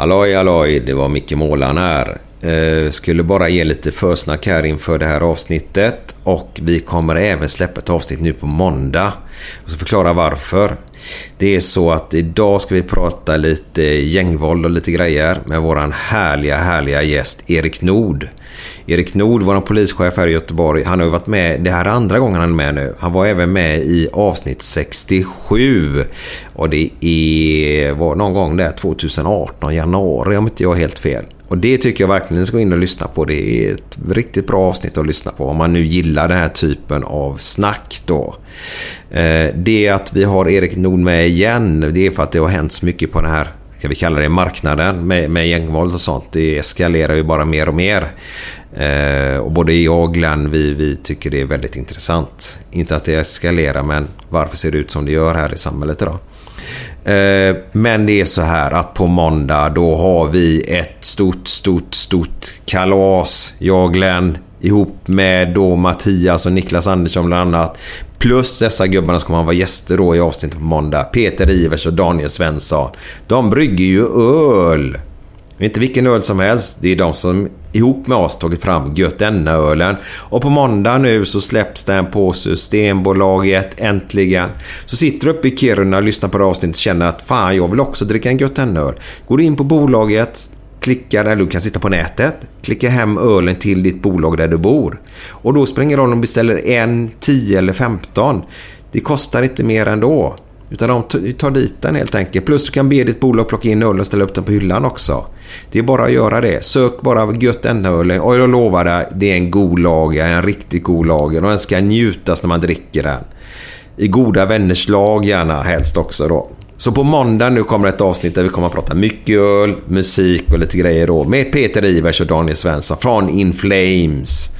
Halloj halloj, det var Micke Målan här. Eh, skulle bara ge lite försnack här inför det här avsnittet. Och vi kommer även släppa ett avsnitt nu på måndag. Och så förklara varför. Det är så att idag ska vi prata lite gängvåld och lite grejer med våran härliga, härliga gäst Erik Nord. Erik Nord, vår polischef här i Göteborg, han har ju varit med, det här är andra gången han är med nu. Han var även med i avsnitt 67. Och det är, var någon gång där 2018, januari om inte jag har helt fel. Och det tycker jag verkligen ni ska gå in och lyssna på. Det är ett riktigt bra avsnitt att lyssna på om man nu gillar den här typen av snack då. Eh, det att vi har Erik Nord med igen, det är för att det har hänt så mycket på den här ska vi kalla det, marknaden med, med gängvåld och sånt. Det eskalerar ju bara mer och mer. Eh, och både jag och Glenn, vi, vi tycker det är väldigt intressant. Inte att det eskalerar, men varför ser det ut som det gör här i samhället idag? Eh, men det är så här att på måndag då har vi ett stort, stort, stort kalas. Jag och Glenn ihop med då Mattias och Niklas Andersson bland annat. Plus dessa gubbarna ska man vara gäster då i avsnittet på måndag. Peter Ivers och Daniel Svensson. De brygger ju öl. Inte vilken öl som helst. Det är de som ihop med oss tagit fram Götenna-ölen. Och på måndag nu så släpps den på Systembolaget äntligen. Så sitter du uppe i Kiruna och lyssnar på det avsnittet och känner att fan jag vill också dricka en Götenna-öl. Går du in på bolaget, klickar, eller du kan sitta på nätet, klicka hem ölen till ditt bolag där du bor. Och då spränger det om du beställer en, tio eller femton. Det kostar inte mer ändå. Utan de tar dit den helt enkelt. Plus du kan be ditt bolag plocka in öl och ställa upp den på hyllan också. Det är bara att göra det. Sök bara gött öl och jag lovar dig, det är en god lager, en riktigt god lager och den ska njutas när man dricker den. I goda vänners lag gärna helst också då. Så på måndag nu kommer ett avsnitt där vi kommer att prata mycket öl, musik och lite grejer då med Peter Ivers och Daniel Svensson från In Flames.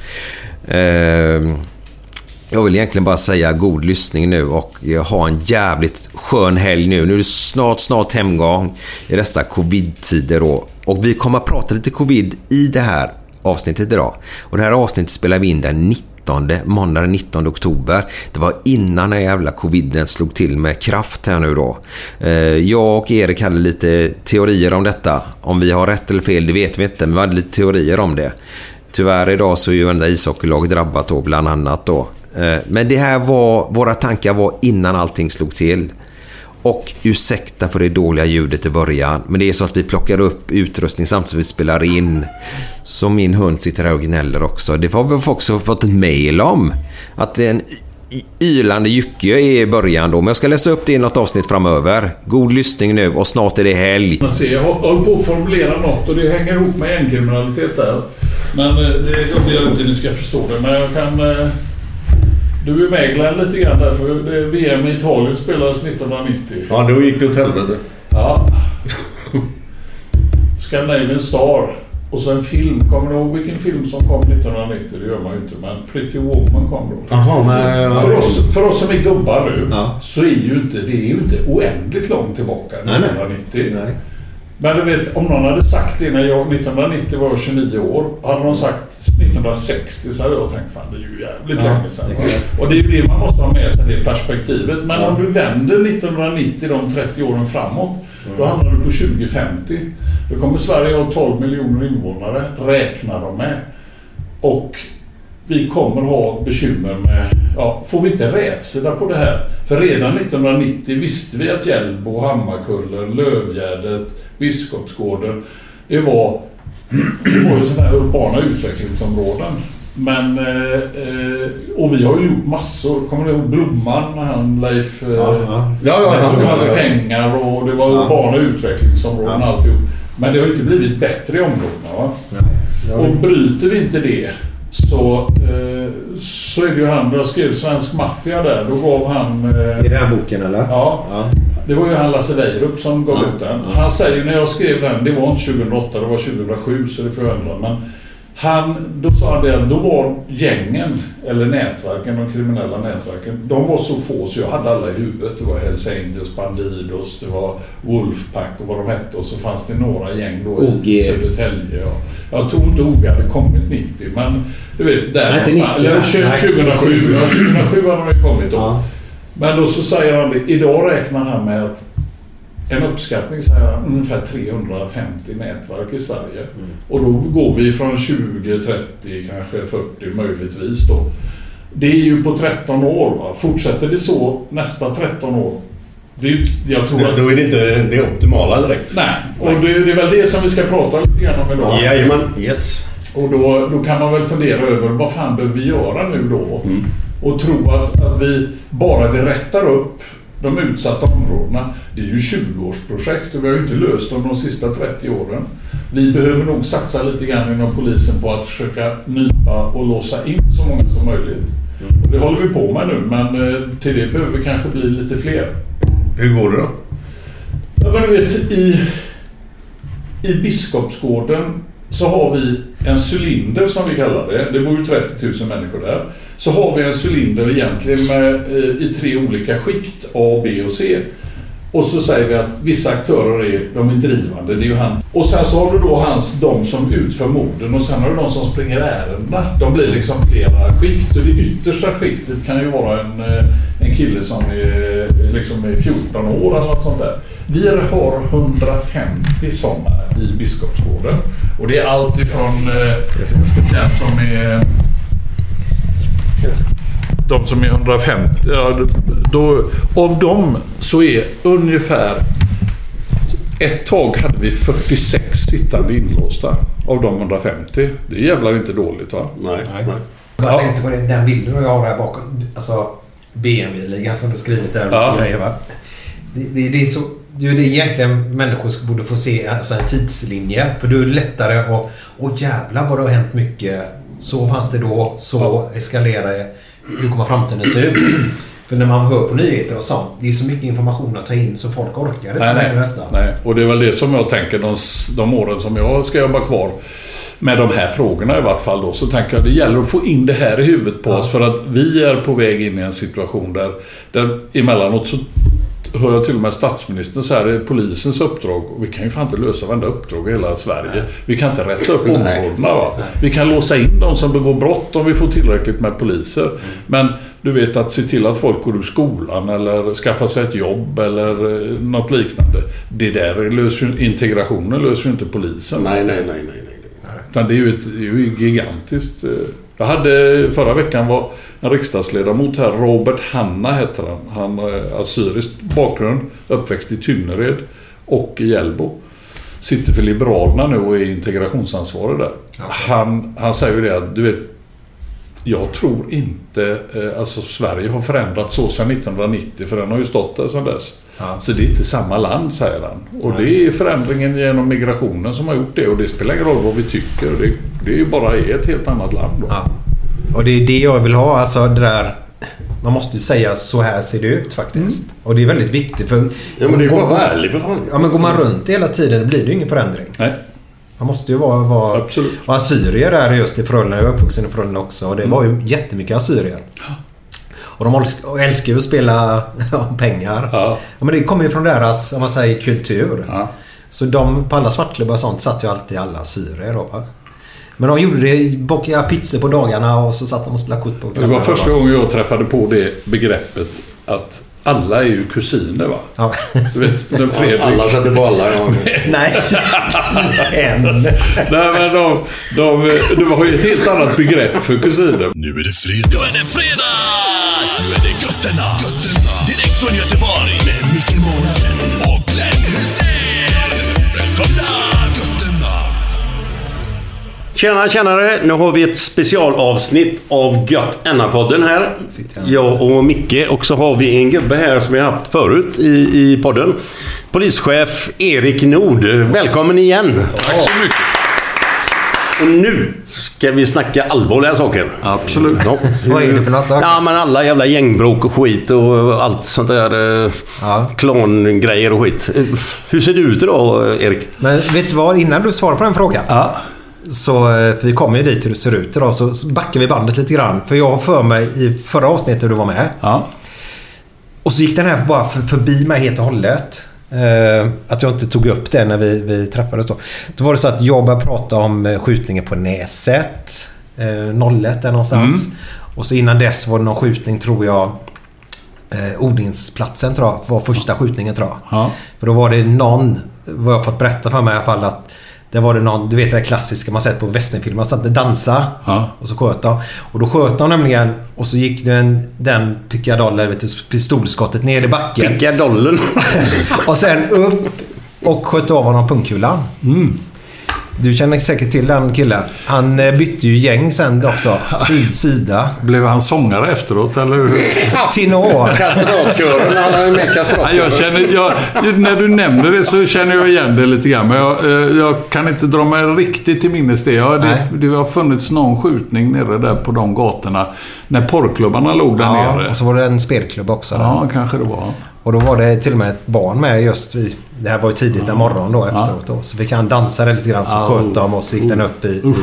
Uh, jag vill egentligen bara säga god lyssning nu och ha en jävligt skön helg nu. Nu är det snart, snart hemgång i dessa covid-tider då. Och vi kommer att prata lite covid i det här avsnittet idag. Och det här avsnittet spelar vi in den 19, måndag den 19 oktober. Det var innan den jävla coviden slog till med kraft här nu då. Eh, jag och Erik hade lite teorier om detta. Om vi har rätt eller fel, det vet vi inte, men vi hade lite teorier om det. Tyvärr idag så är ju enda ishockeylag drabbat då, bland annat då. Eh, men det här var, våra tankar var innan allting slog till. Och ursäkta för det dåliga ljudet i början. Men det är så att vi plockar upp utrustning samtidigt som vi spelar in. Så min hund sitter här och gnäller också. Det har vi också fått ett mail om. Att det är en ylande jycke i början då. Men jag ska läsa upp det i något avsnitt framöver. God lyssning nu och snart är det helg. Man ser, jag håller på att formulera något och det hänger ihop med gängkriminalitet där. Men eh, det, jag vill inte ni ska förstå det. Men jag kan... Eh, du är med Glenn lite grann där, för VM i Italien spelades 1990. Ja, då gick det åt helvete. Ja. Scandinavian Star. Och så en film. Kommer du ihåg vilken film som kom 1990? Det gör man ju inte. Men Pretty Woman kom då. Jaha, men... För oss, för oss som är gubbar nu Ja. så är ju inte, det är ju inte oändligt långt tillbaka. Nej. 1990. Nej. Men du vet, om någon hade sagt det när jag 1990 var jag 29 år. Hade någon sagt 1960 så hade jag tänkt fan det är ju jävligt Ja, länge sedan. exakt. Och det är ju det man måste ha med sig, det perspektivet. Men Ja. om du vänder 1990 de 30 åren framåt. Mm. Då hamnar du på 2050. Då kommer Sverige ha 12 miljoner invånare, räknar de med. Och vi kommer ha bekymmer med, ja, får vi inte rätsida på det här? För redan 1990 visste vi att Hjällbo, Hammarkullen, Lövgärdet, Biskopsgården, det var, det var ju sådana här urbana utvecklingsområden. Men, eh, eh, och vi har ju gjort massor. Kommer du ihåg Blomman han Leif... Eh, Ja, ja. Ja, ja, det ja, pengar och det var Ja. urbana utvecklingsområden Ja. alltihop. Men det har ju inte blivit bättre i områdena. Va? Och bryter vi inte det så, eh, så är det ju han, jag skrev Svensk Maffia där, då gav han... I Eh, den här boken eller? ja, Ja. det var ju han Lasse Weirup som gav Ja. ut den. Han säger när jag skrev den, det var inte 2008, det var 2007 så det får jag ändra. Men han, då sa han det då var gängen, eller nätverken, de kriminella nätverken, de var så få så jag hade alla i huvudet. Det var Hells Angels, Bandidos, det var Wolfpack och vad de hette och så fanns det några gäng då OG. i Södertälje. Jag tror inte OG hade kommit 90 men du vet där Nej, någonstans. 90, Eller nej. 20- Nej. 2007. Ja, 2007 hade de kommit då. Ja. Men då så säger han det. Idag räknar han med att en uppskattning säger ungefär 350 nätverk i Sverige. Och då går vi från 20, 30, kanske 40 möjligtvis då. Det är ju på 13 år. Va? Fortsätter det så nästa 13 år. Det jag tror att... Då är det inte det optimala direkt. Nej, och det, det är väl det som vi ska prata lite grann om idag. Jajamän, yes. Och då, då kan man väl fundera över vad fan behöver vi göra nu då? Och tro att, att vi bara vi rättar upp de utsatta områdena. Det är ju 20-årsprojekt och vi har ju inte löst dem de sista 30 åren. Vi behöver nog satsa lite grann inom polisen på att försöka nypa och låsa in så många som möjligt. Och det håller vi på med nu men eh, till det behöver vi kanske bli lite fler. Hur går det då? Ja, men du vet, i, i Biskopsgården så har vi en cylinder som vi kallar det. Det bor ju 30 000 människor där. Så har vi en cylinder egentligen med, eh, i tre olika skikt, A, B och C. Och så säger vi att vissa aktörer är, de är drivande, det är ju han. Och sen så har du då hans, de som utför morden och sen har du de som springer ärendena. De blir liksom flera skikt och det yttersta skiktet kan ju vara en, eh, en kille som är, liksom är 14 år eller något sånt där. Vi har 150 sådana i Biskopsgården. Och det är allt ifrån eh, den som är de som är 150, ja, då, av dem så är ungefär... Ett tag hade vi 46 sittande inlåsta av de 150. Det är jävlar inte dåligt va? Nej. Nej. nej. Jag Ja. tänkte på det, den bilden jag har här bakom. Alltså BMW-ligan som du skrivit där. Ja. Grejer, va? Det, det, det är så... Det är det egentligen människor borde få se, alltså en tidslinje. För då är det lättare att... Åh jävlar vad det har hänt mycket. Så fanns det då, så eskalerade det. Hur kommer framtiden se ut? För när man hör på nyheter och sånt, det är så mycket information att ta in så folk orkar inte Nej, nästan. nej. Och det är väl det som jag tänker de, de åren som jag ska jobba kvar med de här frågorna i vart fall då, så tänker jag det gäller att få in det här i huvudet på oss för att vi är på väg in i en situation där, där emellanåt så hör jag till och med statsministern säga det är polisens uppdrag och vi kan ju fan inte lösa varenda uppdrag i hela Sverige. Vi kan inte rätta upp områdena va. Vi kan låsa in de som begår brott om vi får tillräckligt med poliser. Men du vet att se till att folk går ur skolan eller skaffar sig ett jobb eller eh, något liknande. Det där löser ju, integrationen löser ju inte polisen. Nej, nej, nej, nej, nej. Utan det är ju, ett, det är ju gigantiskt. Eh. Jag hade förra veckan var en riksdagsledamot här, Robert Hanna heter han. Han har assyrisk bakgrund, uppväxt i Tynnered och i Hjällbo. Sitter för Liberalerna nu och är integrationsansvarig där. Han, han säger ju det att, du vet, jag tror inte, eh, alltså Sverige har förändrats så sedan 1990 för den har ju stått där sedan dess. Ja. Så det är inte samma land säger han. Och det är förändringen genom migrationen som har gjort det och det spelar ingen roll vad vi tycker. Det, det är ju bara är ett helt annat land då. Ja. Och det är det jag vill ha. Alltså det där... Man måste ju säga så här ser det ut faktiskt. Och det är väldigt viktigt för... Ja, men det är ju går- bara att vara ärlig för fan. Ja, men går man runt hela tiden blir det ju ingen förändring. Nej. Man måste ju vara, vara, Absolut. vara assyrier där just i Frölunda. Jag är uppvuxen i Frölunda också och det var ju jättemycket assyrier. Och de älskar ju att spela om pengar. Ja. Ja, men det kommer ju från deras, om man säger, kultur. Ja. Så de på alla svartklubbar och sånt satt ju alltid alla assyrier då va? Men de gjorde det, bakade pizzor på dagarna och så satt de och spelade kort på Det var första gången jag träffade på det begreppet att alla är ju kusiner va? Ja. Du vet, Fredrik. Alla sätter alla. Ja. Nej, en. Nej men de, de, det var ju ett helt annat begrepp för kusiner. Nu är det fredag. Nu är det fredag! Tjena, tjenare! Nu har vi ett specialavsnitt av Gött Enna-podden här. Jag och Micke. Och så har vi en gubbe här som vi har haft förut i, i podden. Polischef Erik Nord. Välkommen igen! Tack så mycket. Och nu ska vi snacka allvarliga saker. Absolut. Ja. Vad är det för något då? Ja, men alla jävla gängbråk och skit och allt sånt där. eh, Ja. Klangrejer och skit. Hur ser det ut idag, Erik? Men vet du vad? Innan du svarar på den frågan. Ja. Så eh, vi kommer ju dit hur det ser ut idag. Så backar vi bandet lite grann. För jag har för mig i förra avsnittet du var med. Ja. Och så gick den här bara för, förbi mig helt och hållet. Eh, att jag inte tog upp det när vi, vi träffades då. Då var det så att jag började prata om eh, skjutningen på Näset. Eh, 01 där någonstans. Och så innan dess var det någon skjutning tror jag. Eh, odlingsplatsen tror jag var första skjutningen tror jag. Ja. För då var det någon, vad jag fått berätta för mig i alla fall att det var det någon, du vet det där klassiska man sett på westernfilmer. Man satt och dansa Ja. och så sköt de. Och då sköt de nämligen och så gick den, den pickadoll, vet du, pistolskottet ner i backen. Pickadollen. och sen upp och sköt av honom pungkulan. Du känner säkert till den killen. Han eh, bytte ju gäng sen också. Sid, sida. Blev han sångare efteråt eller hur? Tenor. Kastratkören. Han är med kastratkören. jag känner, jag, när du nämner det så känner jag igen det lite grann. Men jag, eh, jag kan inte dra mig riktigt till minnes det. Jag, det. Det har funnits någon skjutning nere där på de gatorna. När porrklubbarna låg där Ja, nere. och så var det en spelklubb också. Ja, kanske det var. Och då var det till och med ett barn med just vid... Det här var ju tidigt en morgon då efteråt då. Så fick han dansa lite grann så sköt de och så gick den upp i... i,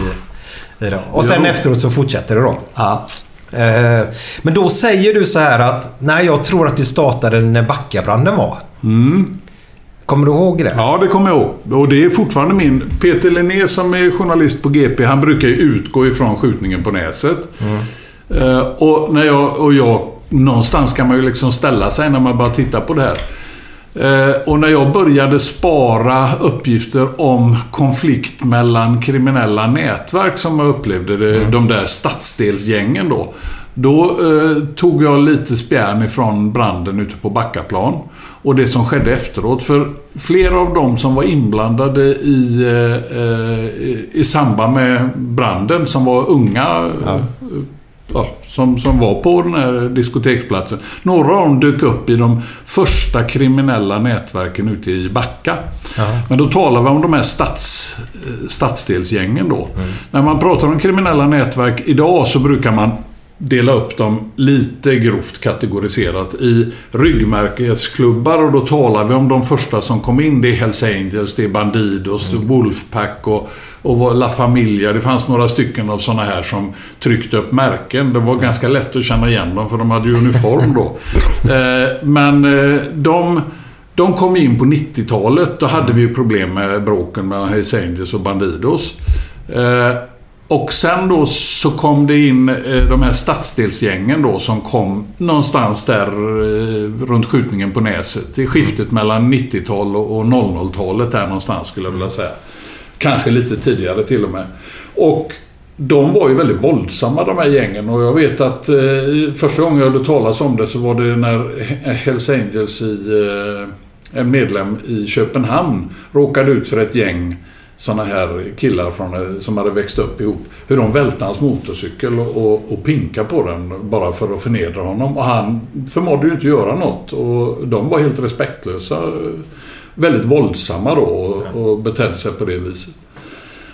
i det. Och sen efteråt så fortsätter det då. Eh, Men då säger du så här att nej jag tror att det startade när Backabranden var. Kommer du ihåg det? Ja, det kommer jag ihåg. Och det är fortfarande min... Peter Linné som är journalist på GP, han brukar ju utgå ifrån skjutningen på Näset. Eh, och, när jag, och jag... Någonstans kan man ju liksom ställa sig när man bara tittar på det här. Eh, och när jag började spara uppgifter om konflikt mellan kriminella nätverk som jag upplevde det, de där stadsdelsgängen då. Då eh, tog jag lite spjärn ifrån branden ute på Backaplan. Och det som skedde efteråt. För flera av dem som var inblandade i, eh, eh, i, samband med branden, som var unga eh, ja, som, som var på den här diskoteksplatsen. Några av dem dök upp i de första kriminella nätverken ute i Backa. Men då talar vi om de här stads, eh, stadsdelsgängen då. När man pratar om kriminella nätverk idag så brukar man dela upp dem lite grovt kategoriserat i ryggmärkesklubbar och då talar vi om de första som kom in. Det är Hells Angels, det är Bandidos, Wolfpack och, och La Familia. Det fanns några stycken av sådana här som tryckte upp märken. Det var ganska lätt att känna igen dem för de hade ju uniform då. Eh, men eh, de... De kom in på 90-talet. Då hade vi ju problem med bråken mellan Hells Angels och Bandidos. Och sen då så kom det in eh, de här stadsdelsgängen då som kom någonstans där eh, runt skjutningen på Näset. I skiftet mellan 90-tal och 00-talet där någonstans skulle jag vilja säga. Kanske lite tidigare till och med. Och de var ju väldigt våldsamma de här gängen och jag vet att eh, första gången jag hörde talas om det så var det när Hells Angels i eh, en medlem i Köpenhamn råkade ut för ett gäng sådana här killar från, eh, som hade växt upp ihop. Hur de välte hans motorcykel och, och, och pinka på den bara för att förnedra honom. Och han förmådde ju inte göra något och de var helt respektlösa. Väldigt våldsamma då och, och betedde sig på det viset.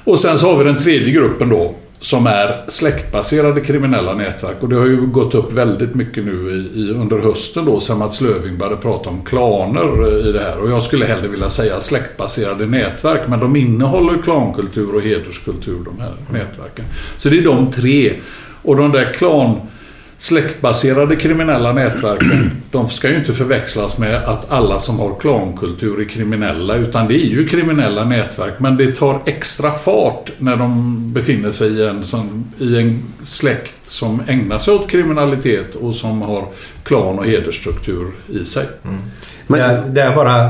Och sen så har vi den tredje gruppen då som är släktbaserade kriminella nätverk. Och det har ju gått upp väldigt mycket nu i, i, under hösten då sen Mats Löfving började prata om klaner eh, i det här. Och jag skulle hellre vilja säga släktbaserade nätverk. Men de innehåller klankultur och hederskultur de här nätverken. Så det är de tre. Och de där klan släktbaserade kriminella nätverken, de ska ju inte förväxlas med att alla som har klankultur är kriminella, utan det är ju kriminella nätverk. Men det tar extra fart när de befinner sig i en, som, i en släkt som ägnar sig åt kriminalitet och som har klan och hedersstruktur i sig. Mm. Men, det, är, det är bara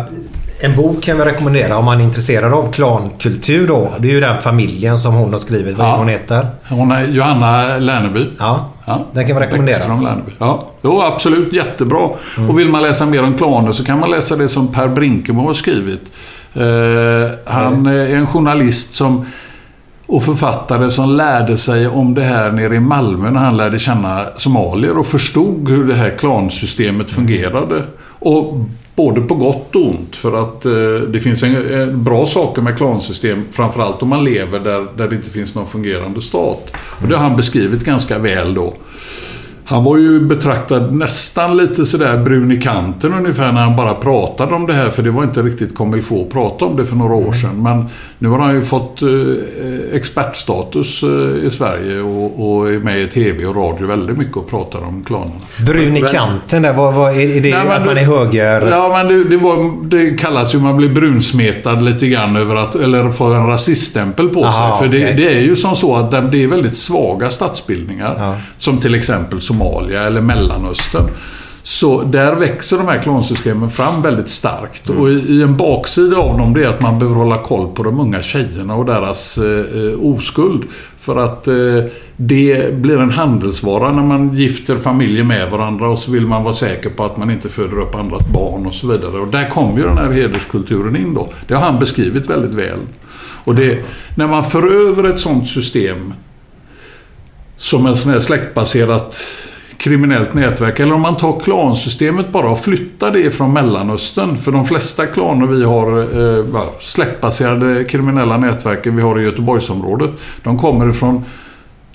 en bok kan vi rekommendera om man är intresserad av klankultur då. Det är ju den familjen som hon har skrivit. Vad ja. hon heter? Hon är Johanna Lärneby. Ja. Ja. Den kan vi rekommendera. Ja. Jo, absolut. Jättebra. Mm. Och vill man läsa mer om klaner så kan man läsa det som Per Brinkemo har skrivit. Uh, han är en journalist som och författare som lärde sig om det här nere i Malmö när han lärde känna somalier och förstod hur det här klansystemet fungerade. Och Både på gott och ont för att eh, det finns en, en, bra saker med klansystem. Framförallt om man lever där, där det inte finns någon fungerande stat. Och det har han beskrivit ganska väl då. Han var ju betraktad nästan lite sådär brun i kanten ungefär när han bara pratade om det här. För det var inte riktigt comme il faut att prata om det för några år sedan. Men nu har han ju fått eh, expertstatus eh, i Sverige och, och är med i TV och radio väldigt mycket och pratar om klanerna. Brun i kanten där, vad, vad är det? Nej, att man är höger? Ja, men det, det, var, det kallas ju man blir brunsmetad lite grann över att, eller får en rasiststämpel på Aha, sig. För okay. det, det, är ju som så att det är väldigt svaga statsbildningar. Ja. Som till exempel Somalia eller Mellanöstern. Så där växer de här klansystemen fram väldigt starkt. Mm. Och i, en baksida av dem det är att man behöver hålla koll på de unga tjejerna och deras eh, oskuld. För att eh, det blir en handelsvara när man gifter familjer med varandra och så vill man vara säker på att man inte föder upp andras barn och så vidare. Och där kommer ju den här hederskulturen in då. Det har han beskrivit väldigt väl. Och det, när man för över ett sånt system som en sån här släktbaserat kriminellt nätverk. Eller om man tar klansystemet bara och flyttar det från Mellanöstern. För de flesta klaner vi har, eh, släktbaserade kriminella nätverken vi har i Göteborgsområdet, de kommer från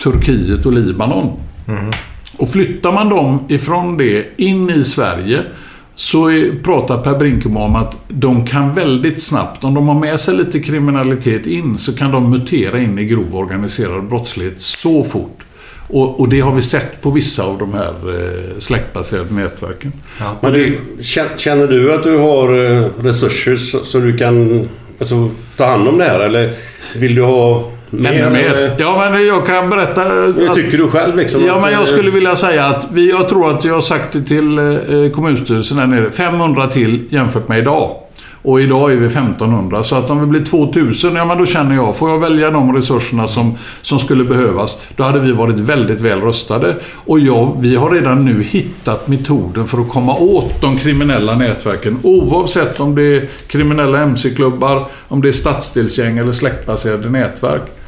Turkiet och Libanon. Mm. Och flyttar man dem ifrån det in i Sverige så är, pratar Per Brinkemo om att de kan väldigt snabbt, om de har med sig lite kriminalitet in, så kan de mutera in i grov organiserad brottslighet så fort. Och, och, det har vi sett på vissa av de här eh, släktbaserade nätverken. Ja. Men det, känner du att du har eh, resurser så, så du kan alltså, ta hand om det här? Eller vill du ha Ännu mer? Ja, men jag kan berätta... Hur tycker du själv liksom? Ja, men jag skulle vilja säga att vi, jag tror att jag har sagt det till eh, kommunstyrelsen här nere. 500 till jämfört med idag. Och idag är vi 1500. Så att om vi blir 2000, ja men då känner jag, får jag välja de resurserna som, som skulle behövas, då hade vi varit väldigt väl rustade. Och ja, vi har redan nu hittat metoden för att komma åt de kriminella nätverken. Oavsett om det är kriminella mc-klubbar, om det är stadsdelsgäng eller släktbaserade nätverk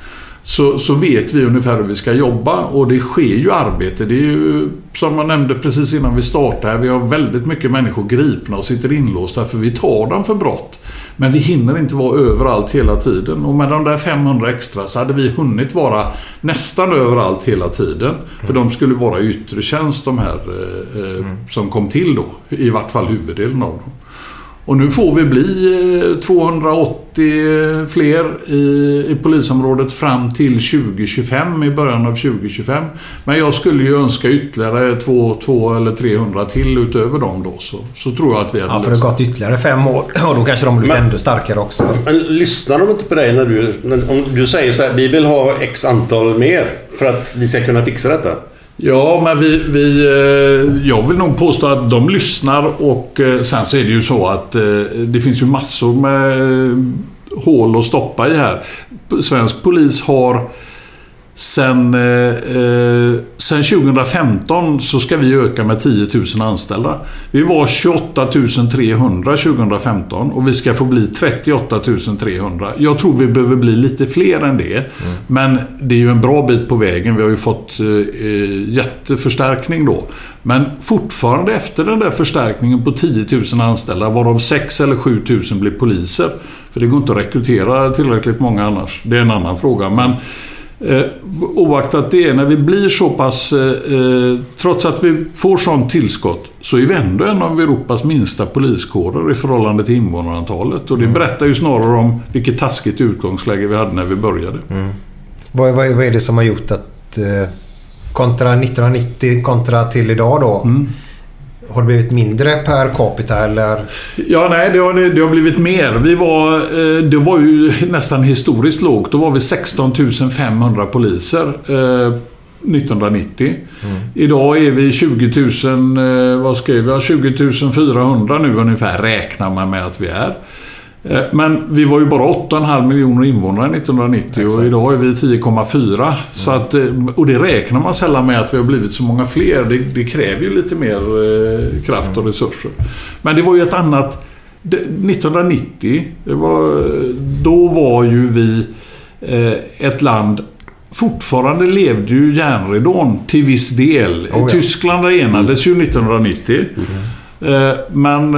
så, så vet vi ungefär hur vi ska jobba och det sker ju arbete. Det är ju som jag nämnde precis innan vi startade. Vi har väldigt mycket människor gripna och sitter inlåsta för vi tar dem för brott. Men vi hinner inte vara överallt hela tiden. Och med de där 500 extra så hade vi hunnit vara nästan överallt hela tiden. För de skulle vara i yttre tjänst de här eh, eh mm. som kom till då. I vart fall huvuddelen av dem. Och nu får vi bli 280 eh, fler i, i polisområdet fram till 2025, i början av 2025. Men jag skulle ju önska ytterligare 200 eller 300 till utöver dem då. Så, så tror jag att vi hade Ja, för det har gått ytterligare fem år och då kanske de blir ännu starkare också. Men lyssnar de inte på dig när du, om du säger så här, vi vill ha x antal mer för att vi ska kunna fixa detta? Ja, men vi, vi, eh, jag vill nog påstå att de lyssnar och eh, sen så är det ju så att eh, det finns ju massor med hål att stoppa i här. Svensk polis har Sen, eh, sen 2015 så ska vi öka med 10 000 anställda. Vi var 28 300 2015 och vi ska få bli 38 300. Jag tror vi behöver bli lite fler än det. Mm. Men det är ju en bra bit på vägen. Vi har ju fått eh, jätteförstärkning då. Men fortfarande efter den där förstärkningen på 10 000 anställda varav 6 eller 7 000 blir poliser. För det går inte att rekrytera tillräckligt många annars. Det är en annan fråga. Men Eh, oaktat det, när vi blir så pass... Eh, eh, trots att vi får sånt tillskott så är vi ändå en av Europas minsta poliskårer i förhållande till invånarantalet. Och det berättar ju snarare om vilket taskigt utgångsläge vi hade när vi började. Vad, vad, vad är det som har gjort att eh, kontra 1990 kontra till idag då? Har det blivit mindre per capita eller? Ja, nej, det har, det har blivit mer. Vi var, eh, det var ju nästan historiskt lågt. Då var vi 16 500 poliser eh, 1990. Idag är vi 20 000, eh, vad skrev jag, 20 400 nu ungefär räknar man med att vi är. Eh, Men vi var ju bara 8,5 miljoner invånare 1990 och idag är vi 10,4. Så att, eh, och det räknar man sällan med att vi har blivit så många fler. Det, det kräver ju lite mer eh, kraft och resurser. Men det var ju ett annat... det- 1990, det var, då var ju vi eh, ett land Fortfarande levde ju järnridån till viss del. ja. Tyskland enades ju 1990. Eh, Men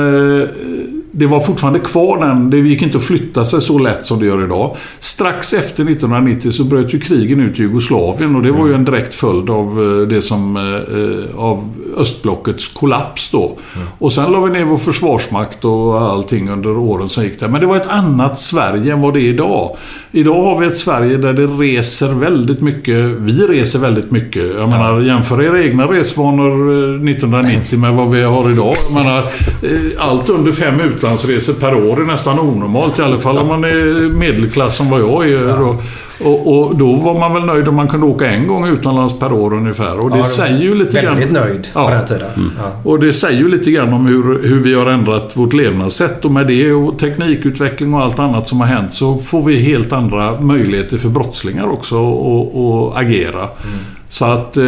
det var fortfarande kvar den. Det gick inte att flytta sig så lätt som det gör idag. Strax efter 1990 så bröt ju krigen ut i Jugoslavien och det var ju en direkt följd av eh, det som... eh, Av östblockets kollaps då. Och sen la vi ner vår försvarsmakt och allting under åren som gick där. Men det var ett annat Sverige än vad det är idag. Idag har vi ett Sverige där det reser väldigt mycket. Vi reser väldigt mycket. Jag menar, jämför era egna resvanor eh, 1990 med vad vi har idag. Jag menar, eh, allt under fem utlandsresor per år är nästan onormalt. I alla fall om man är medelklass som vad jag är. Och, och, då var man väl nöjd om man kunde åka en gång utomlands per år ungefär. Och det Ja, säger ju lite grann... Väldigt nöjd Ja. på den tiden. Ja. Och det säger ju lite grann om hur, hur vi har ändrat vårt levnadssätt. Och med det och teknikutveckling och allt annat som har hänt så får vi helt andra möjligheter för brottslingar också att- agera. Så att eh,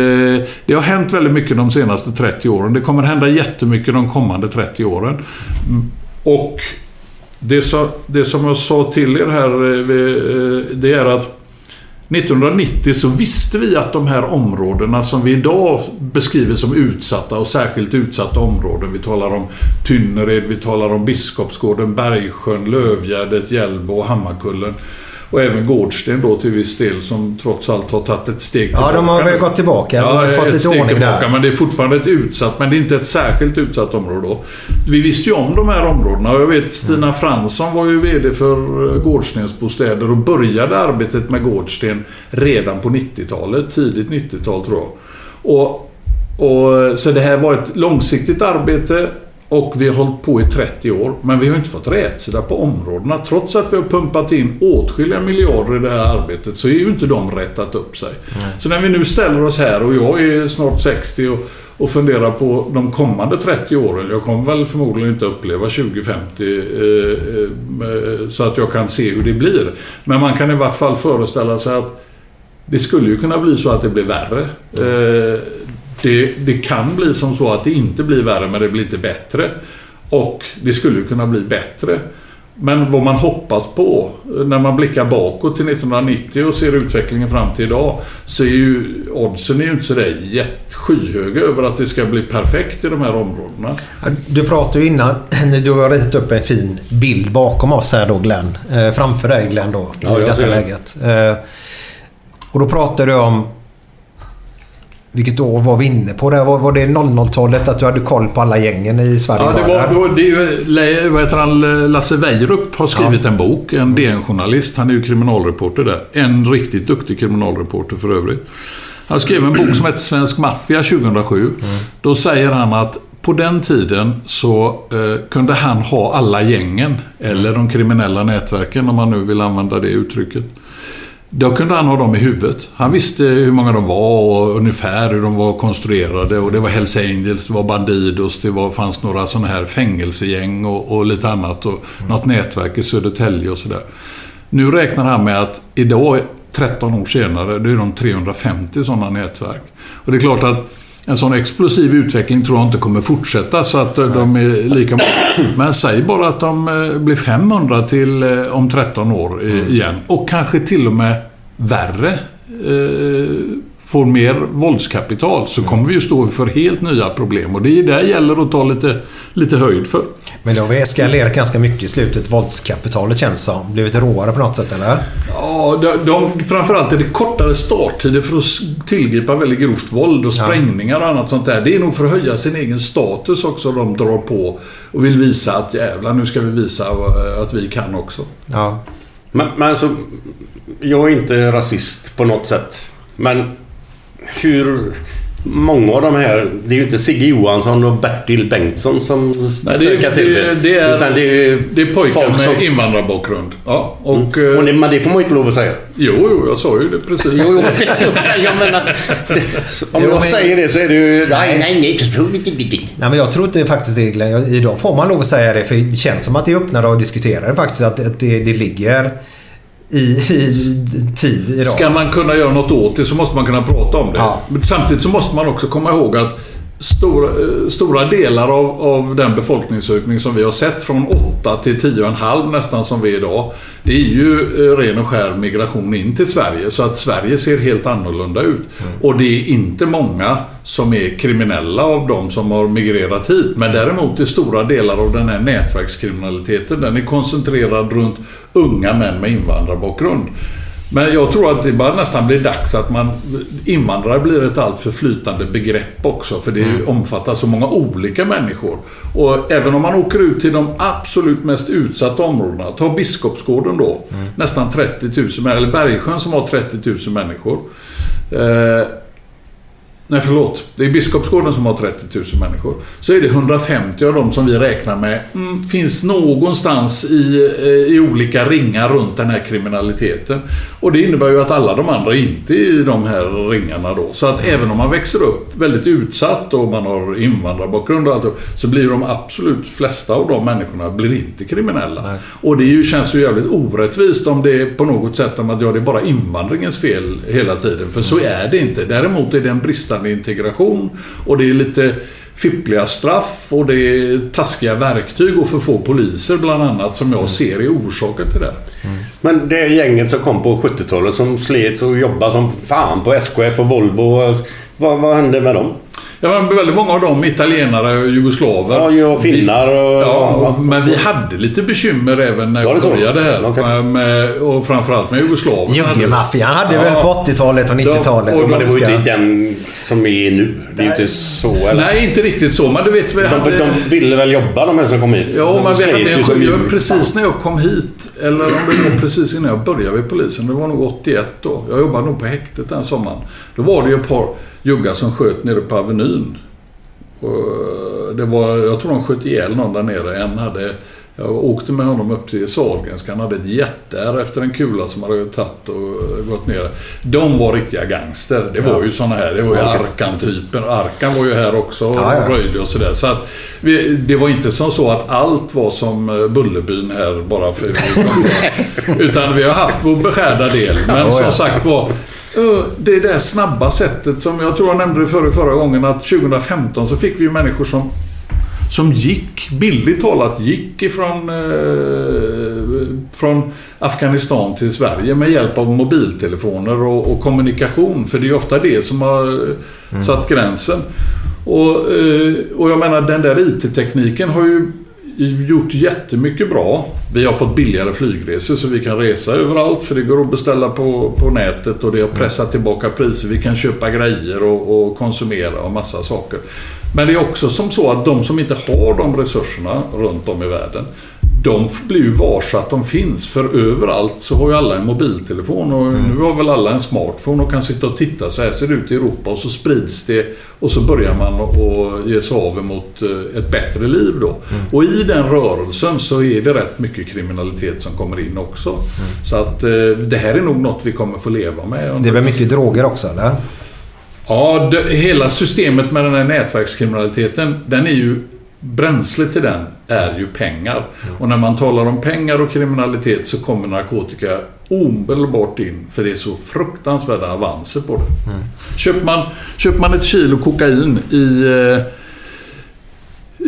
det har hänt väldigt mycket de senaste 30 åren. Det kommer hända jättemycket de kommande 30 åren. Mm. Och det, så, det som jag sa till er här, eh, eh, det är att 1990 så visste vi att de här områdena som vi idag beskriver som utsatta och särskilt utsatta områden. Vi talar om Tynnered, vi talar om Biskopsgården, Bergsjön, Lövgärdet, Hjällbo och Hammarkullen. Och även Gårdsten då till viss del som trots allt har tagit ett steg Ja, tillbaka. de har väl gått tillbaka. Ja, fått ett lite steg tillbaka, där. men det är fortfarande ett utsatt, men det är inte ett särskilt utsatt område då. Vi visste ju om de här områdena och jag vet Stina Fransson var ju VD för eh, Gårdstensbostäder och började arbetet med Gårdsten redan på 90-talet, tidigt 90-tal tror jag. Och, och, så det här var ett långsiktigt arbete och vi har hållit på i 30 år. Men vi har inte fått rätsida på områdena. Trots att vi har pumpat in åtskilliga miljarder i det här arbetet så är ju inte de rättat upp sig. Så när vi nu ställer oss här och jag är snart 60 och, och funderar på de kommande 30 åren. Jag kommer väl förmodligen inte uppleva 2050 eh, eh, så att jag kan se hur det blir. Men man kan i vart fall föreställa sig att det skulle ju kunna bli så att det blir värre. Eh, det, det kan bli som så att det inte blir värre, men det blir inte bättre. Och det skulle kunna bli bättre. Men vad man hoppas på när man blickar bakåt till 1990 och ser utvecklingen fram till idag så är ju oddsen är ju inte sådär skyhöga över att det ska bli perfekt i de här områdena. Ja, Du pratade ju innan, du har ritat upp en fin bild bakom oss här då Glenn. Eh, framför dig Glenn då, Ja, i jag detta läget. Eh, och då pratade du om vilket år var vi inne på? Det? Var, var det 00-talet att du hade koll på alla gängen i Sverige? Ja, det, var, då, det är ju, vad heter han, Lasse Weirup har skrivit en bok. En DN-journalist. Han är ju kriminalreporter där. En riktigt duktig kriminalreporter för övrigt. Han skrev en bok som heter Svensk Maffia 2007. Då säger han att på den tiden så eh, kunde han ha alla gängen. Eller de kriminella nätverken om man nu vill använda det uttrycket. Då kunde han ha dem i huvudet. Han visste hur många de var och ungefär hur de var konstruerade. Och det var Hells Angels, det var Bandidos, det var, fanns några sådana här fängelsegäng och, och lite annat. Och något nätverk i Södertälje och sådär. Nu räknar han med att idag, 13 år senare, då är de 350 sådana nätverk. Och det är klart att en sån explosiv utveckling tror jag inte kommer fortsätta så att eh, de är lika många. Men säg bara att de eh, blir 500 till eh, om 13 år eh, igen. Och kanske till och med värre. Eh, får mer våldskapital så kommer vi ju stå för helt nya problem. Och det är där gäller att ta lite, lite höjd för. Men det har vi eskalerat ganska mycket i slutet. Våldskapitalet känns som. Blivit råare på något sätt, eller? Ja, de, de, framförallt är det kortare starttider för att tillgripa väldigt grovt våld och sprängningar och annat sånt där. Det är nog för att höja sin egen status också de drar på och vill visa att jävlar, nu ska vi visa att vi kan också. Ja. Men, men alltså, jag är inte rasist på något sätt. Men hur... Många av de här... Det är ju inte Sigge Johansson och Bertil Bengtsson som Nej, det, stökar är, till det, det. är, Utan det är, det är pojkar med som- invandrarbakgrund. Ja, och, Mm. och det, men det får man ju inte lov att säga. Jo, jo, jag sa ju det precis. Jo, jo, jag menar... Det, om Jo, jag men- säger det så är det ju... Nej, nej, nej. Nej, men jag tror inte faktiskt det. Glenn. Idag får man lov att säga det. För det känns som att det är öppnare att diskutera det faktiskt. Att, att det, det ligger i, i tid idag. Ska man kunna göra något åt det så måste man kunna prata om det. Ja. Men samtidigt så måste man också komma ihåg att stora, stora delar av, av den befolkningsökning som vi har sett från 8 till 10,5 nästan som vi är idag. Det är ju eh, ren och skär migration in till Sverige. Så att Sverige ser helt annorlunda ut. Och det är inte många som är kriminella av de som har migrerat hit. Men däremot är stora delar av den här nätverkskriminaliteten den är koncentrerad runt unga män med invandrarbakgrund. Men jag tror att det bara nästan blir dags att man... Invandrare blir ett allt för flytande begrepp också. För det omfattar så många olika människor. Och även om man åker ut till de absolut mest utsatta områdena. Ta Biskopsgården då. Nästan 30 000, eller Bergsjön som har 30 000 människor. Eh, Nej, förlåt. Det är Biskopsgården som har 30 000 människor. Så är det 150 av dem som vi räknar med mm, finns någonstans i, eh, i olika ringar runt den här kriminaliteten. Och det innebär ju att alla de andra inte är i de här ringarna då. Så att även om man växer upp väldigt utsatt och man har invandrarbakgrund och allt så blir de absolut flesta av de människorna blir inte kriminella. Och det ju, känns ju jävligt orättvist om det är på något sätt om att ja, det är bara invandringens fel hela tiden. För så är det inte. Däremot är det en bristande integration och det är lite fippliga straff och det är taskiga verktyg och för få poliser bland annat som jag ser är orsaken till det. Men det gänget som kom på 70-talet som slet och jobbade som fan på SKF och Volvo. Vad, vad hände med dem? Ja, men väldigt många av dem italienare och jugoslaver. Ja, ja, finnar och... Ja, och- men vi hade lite bekymmer även när Var jag det började här. Okej. Med, och framförallt med Jugoslavien. Juggemaffian hade Ja. väl på 80-talet och 90-talet. och om Men man det var ju inte den som är nu. Det är ju inte så eller? Nej, inte riktigt så. Men du vet, vi De, hade... de ville väl jobba de här som kom hit? Ja, men vi hade en precis när jag kom hit, eller om det var precis innan jag började vid polisen, det var nog 81 då. Jag jobbade nog på häktet den sommaren. Då var det ju ett par juggar som sköt nere på Avenyn. Och det var, jag tror de sköt ihjäl någon där nere. En hade, jag åkte med honom upp till Sahlgrenska. Han hade ett jätteär efter en kula som hade tagit och gått ner. De var riktiga gangster. Det var ju såna här. Det var ju Arkan-typen. Arkan var ju här också och Ja, ja. röjde och sådär. Så att vi, det var inte som så att allt var som eh, Bullerbyn här bara för... utan vi har haft vår beskärda del. Men Ja, som ja. sagt var det där snabba sättet som jag tror jag nämnde det förra, förra gången att 2015 så fick vi ju människor som som gick, billigt talat, gick ifrån eh, från Afghanistan till Sverige med hjälp av mobiltelefoner och, och kommunikation. För det är ju ofta det som har eh, satt gränsen. Och, eh, och jag menar den där IT-tekniken har ju gjort jättemycket bra. Vi har fått billigare flygresor så vi kan resa överallt för det går att beställa på, på nätet och det har pressat tillbaka priser. Vi kan köpa grejer och, och konsumera och massa saker. Men det är också som så att de som inte har de resurserna runt om i världen de blir ju varse att de finns. För överallt så har ju alla en mobiltelefon och nu har väl alla en smartphone och kan sitta och titta. Så här ser det ut i Europa och så sprids det och så börjar man att ge sig av emot eh, ett bättre liv då. Och i den rörelsen så är det rätt mycket kriminalitet som kommer in också. Så att eh, det här är nog något vi kommer få leva med. Det är väl mycket droger också, eller? Ja, det, hela systemet med den här nätverkskriminaliteten, den är ju Bränslet till den är ju pengar. Och när man talar om pengar och kriminalitet så kommer narkotika omedelbart in. För det är så fruktansvärda avanser på det. Köper, man, köper man ett kilo kokain i, eh,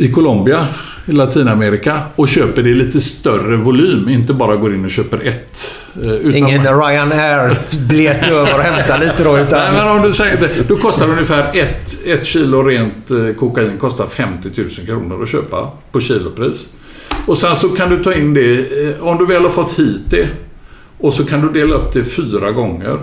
i Colombia i Latinamerika och köper det i lite större volym. Inte bara går in och köper ett. eh, utan Ingen Ryanair-biljett över och hämta lite då. Nej, Utan... men om du säger det, då kostar ungefär ett, ett kilo rent eh, kokain kostar 50 000 kronor att köpa på kilopris. Och sen så kan du ta in det, eh, om du väl har fått hit det, och så kan du dela upp det fyra gånger.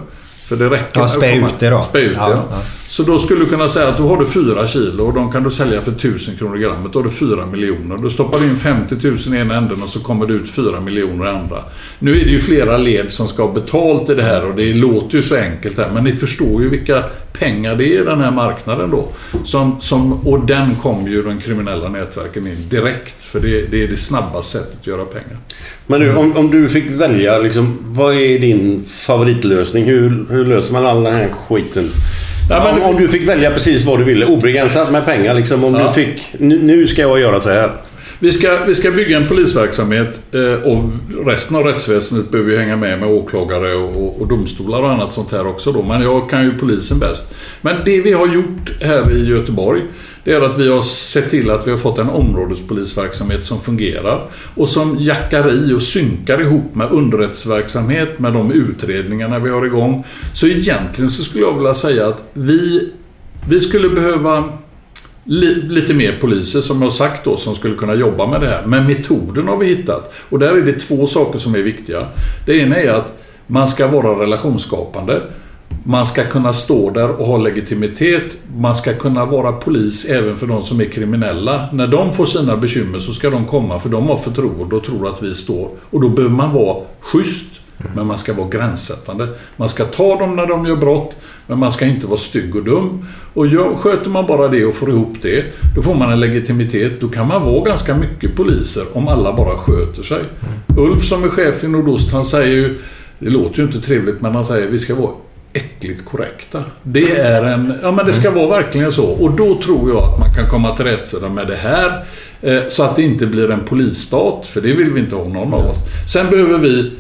För det räcker. Ja, spä ut det då. Spä ut Ja, det, ja. Så då skulle du kunna säga att då har du fyra kilo och de kan du sälja för 1000 kronor grammet. Då har du fyra miljoner. Då stoppar du in 50 000 i ena änden och så kommer det ut fyra miljoner i andra. Nu är det ju flera led som ska ha betalt i det här och det låter ju så enkelt här. Men ni förstår ju vilka pengar det är i den här marknaden då. Som, som, och den kommer ju de kriminella nätverken in direkt. För det, det är det snabbaste sättet att göra pengar. Men du, om, om du fick välja, liksom, vad är din favoritlösning? Hur, hur löser man all den här skiten? Ja, men- om, om du fick välja precis vad du ville, obegränsat med pengar. Liksom, om Ja. du fick, nu, nu ska jag göra så här. Vi ska, vi ska bygga en polisverksamhet eh, och resten av rättsväsendet behöver ju hänga med med åklagare och, och domstolar och annat sånt här också då. Men jag kan ju polisen bäst. Men det vi har gjort här i Göteborg det är att vi har sett till att vi har fått en områdespolisverksamhet som fungerar och som jackar i och synkar ihop med underrättsverksamhet med de utredningarna vi har igång. Så egentligen så skulle jag vilja säga att vi, vi skulle behöva Li, lite mer poliser som jag har sagt då som skulle kunna jobba med det här. Men metoden har vi hittat. Och där är det två saker som är viktiga. Det ena är att man ska vara relationsskapande. Man ska kunna stå där och ha legitimitet. Man ska kunna vara polis även för de som är kriminella. När de får sina bekymmer så ska de komma för de har förtroende och tror att vi står. Och då behöver man vara schysst. Men man ska vara gränssättande. Man ska ta dem när de gör brott, men man ska inte vara stygg och dum. Och sköter man bara det och får ihop det, då får man en legitimitet. Då kan man vara ganska mycket poliser om alla bara sköter sig. Ulf som är chef i Nordost, han säger ju, det låter ju inte trevligt, men han säger vi ska vara äckligt korrekta. Det är en, ja men det ska vara verkligen så. Och då tror jag att man kan komma till rätta med det här. Eh, så att det inte blir en polisstat, för det vill vi inte ha någon av oss. Sen behöver vi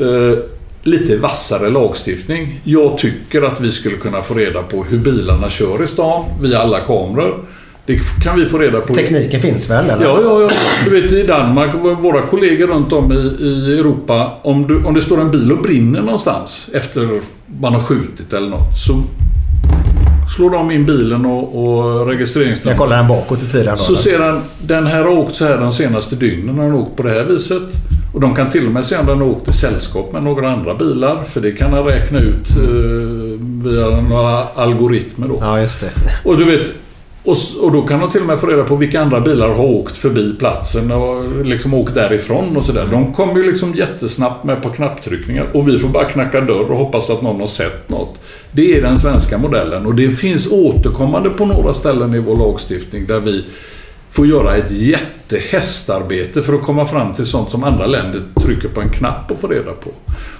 eh, lite vassare lagstiftning. Jag tycker att vi skulle kunna få reda på hur bilarna kör i stan via alla kameror. Det kan vi få reda på. Tekniken finns väl? Eller? Ja, ja, ja. Du vet i Danmark, våra kollegor runt om i, i Europa. Om, du, om det står en bil och brinner någonstans efter man har skjutit eller något. Så slår de in bilen och, och registreringsnumret. Jag kollar den bakåt i tiden då. Så ser han, den här har åkt så här de senaste dygnen. Har den åkt på det här viset. Och de kan till och med se om den har åkt i sällskap med några andra bilar. För det kan han räkna ut eh, via några algoritmer då. Ja, just det. Och du vet, och, och då kan de till och med få reda på vilka andra bilar har åkt förbi platsen och liksom åkt därifrån och sådär. De kommer ju liksom jättesnabbt med på knapptryckningar och vi får bara knacka dörr och hoppas att någon har sett något. Det är den svenska modellen och det finns återkommande på några ställen i vår lagstiftning där vi får göra ett jättehästarbete för att komma fram till sånt som andra länder trycker på en knapp och får reda på.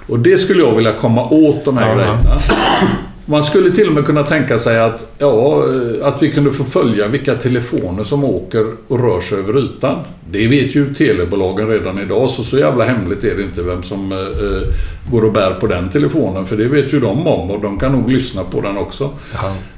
Och det skulle jag vilja komma åt de här Ja. grejerna. Man skulle till och med kunna tänka sig att, ja, att vi kunde få följa vilka telefoner som åker och rör sig över ytan. Det vet ju telebolagen redan idag, så så jävla hemligt är det inte vem som eh, eh går och bär på den telefonen. För det vet ju de om och de kan nog lyssna på den också.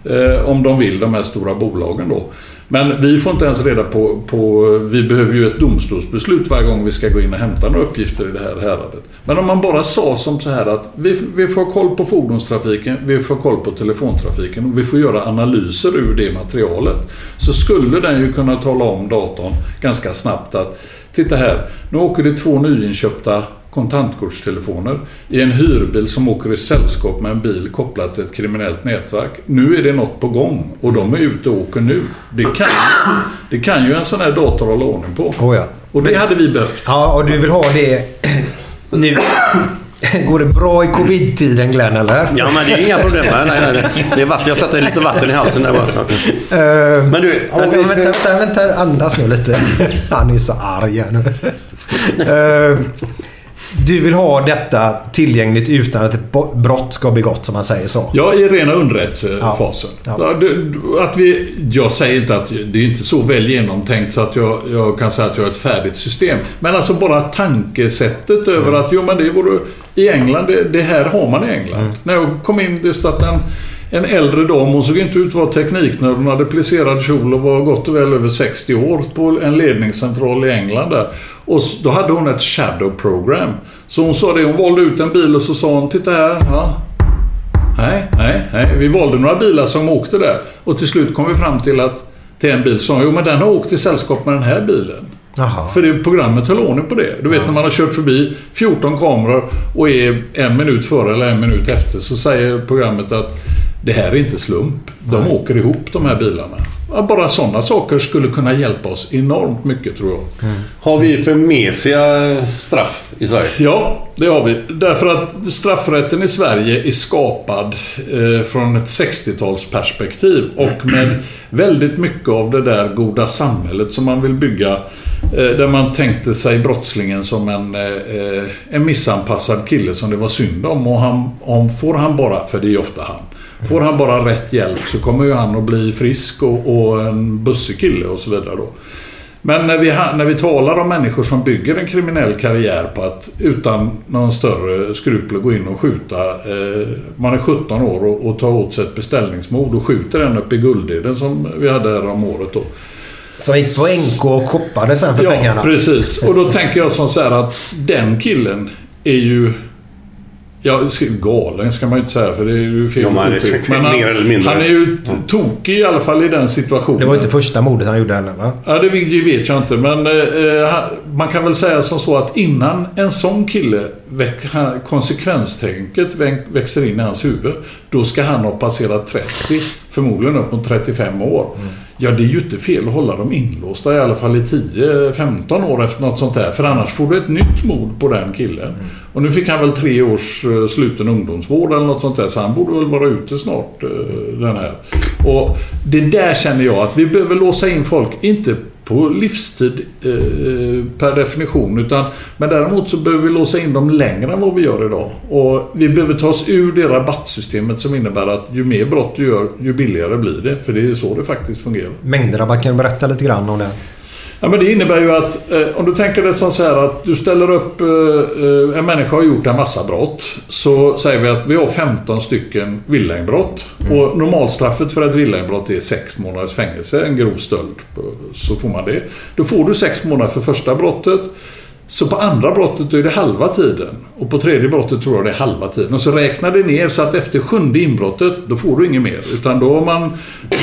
Eh, om de vill, de här stora bolagen då. Men vi får inte ens reda på, på... Vi behöver ju ett domstolsbeslut varje gång vi ska gå in och hämta några uppgifter i det här häradet. Men om man bara sa som så här att vi, vi får koll på fordonstrafiken, vi får koll på telefontrafiken och vi får göra analyser ur det materialet. Så skulle den ju kunna tala om datorn ganska snabbt att Titta här, nu åker det två nyinköpta kontantkortstelefoner i en hyrbil som åker i sällskap med en bil kopplat till ett kriminellt nätverk. Nu är det något på gång och de är ute och åker nu. Det kan, det kan ju en sån här dator hålla ordning på. Oh, ja. Och det hade vi behövt. Ja, och du vill ha det nu. Går det bra i covid-tiden Glenn, eller? Ja, men det är inga problem. Nej, nej, nej. Det är vatten. Jag satte lite vatten i halsen där bara. Eh, Men du, om vi vänta, vänta, vänta, andas nu lite. Han är så arg här nu. Eh, Du vill ha detta tillgängligt utan att ett brott ska begått, som man säger så. Ja, i rena underrättelsefasen. Ja. Ja. det- Att vi, jag säger inte att det är inte så väl genomtänkt så att jag, jag kan säga att jag har ett färdigt system. Men alltså bara tankesättet över att jo men det vore... I England, det, det här har man i England. När jag kom in, det stod att en, en äldre dam. Hon såg inte ut att vara tekniknörd. Hon hade plisserad kjol och var gott och väl över 60 år på en ledningscentral i England där. Och då hade hon ett shadow program. Så hon sa det, hon valde ut en bil och så sa hon, titta här. Ja. Nej, nej, nej. Vi valde några bilar som åkte där. Och till slut kom vi fram till att till en bil sa jo men den har åkt i sällskap med den här bilen. Jaha. För det programmet höll ordning på det. Du vet när man har kört förbi 14 kameror och är en minut före eller en minut efter så säger programmet att det här är inte slump. De åker ihop de här bilarna. Bara sådana saker skulle kunna hjälpa oss enormt mycket tror jag. Har vi för mesiga straff i Sverige? Ja, det har vi. Därför att straffrätten i Sverige är skapad eh, från ett 60-talsperspektiv och med väldigt mycket av det där goda samhället som man vill bygga. Eh, där man tänkte sig brottslingen som en, eh, en missanpassad kille som det var synd om. Och han, om får han bara, för det är ofta han. Får han bara rätt hjälp så kommer ju han att bli frisk och, och en bussig kille och så vidare då. Men när vi, när vi talar om människor som bygger en kriminell karriär på att utan någon större skrupler gå in och skjuta. Eh, man är 17 år och, och tar åt sig ett beställningsmord och skjuter en uppe i Guldheden som vi hade här om året då. Som gick på NK och shoppade sen för ja, pengarna. precis. Och då tänker jag som så här att den killen är ju... Ja, galen ska man ju inte säga för det är ju fel Ja, uttryck. Men mer eller mindre. han är ju tokig i alla fall i den situationen. Det var inte första mordet han gjorde heller va? Ja, det vet jag inte. Men eh, han- man kan väl säga som så att innan en sån kille väck, han- konsekvenstänket växer in i hans huvud. Då ska han ha passerat 30. Förmodligen upp mot 35 år. Ja, det är ju inte fel att hålla dem inlåsta i alla fall i 10-15 år efter något sånt där. För annars får du ett nytt mord på den killen. Och nu fick han väl tre års eh, sluten ungdomsvård eller något sånt där. Så han borde väl vara ute snart, eh, den här. Och det där känner jag att vi behöver låsa in folk, inte på livstid eh, per definition. Utan, men däremot så behöver vi låsa in dem längre än vad vi gör idag. Och vi behöver ta oss ur det rabattsystemet som innebär att ju mer brott du gör, ju billigare blir det. För det är så det faktiskt fungerar. Mängdrabatt, kan du berätta lite grann om det? Ja, men det innebär ju att eh, om du tänker det som så här att du ställer upp... Eh, eh, en människa har gjort en massa brott. Så säger vi att vi har 15 stycken villainbrott. Och normalstraffet för ett villainbrott är 6 månaders fängelse. En grov stöld. eh, Så får man det. Då får du 6 månader för första brottet. Så på andra brottet är det halva tiden. Och på tredje brottet tror jag det är halva tiden. Och så räknar det ner så att efter sjunde inbrottet, då får du inget mer. Utan då, har man,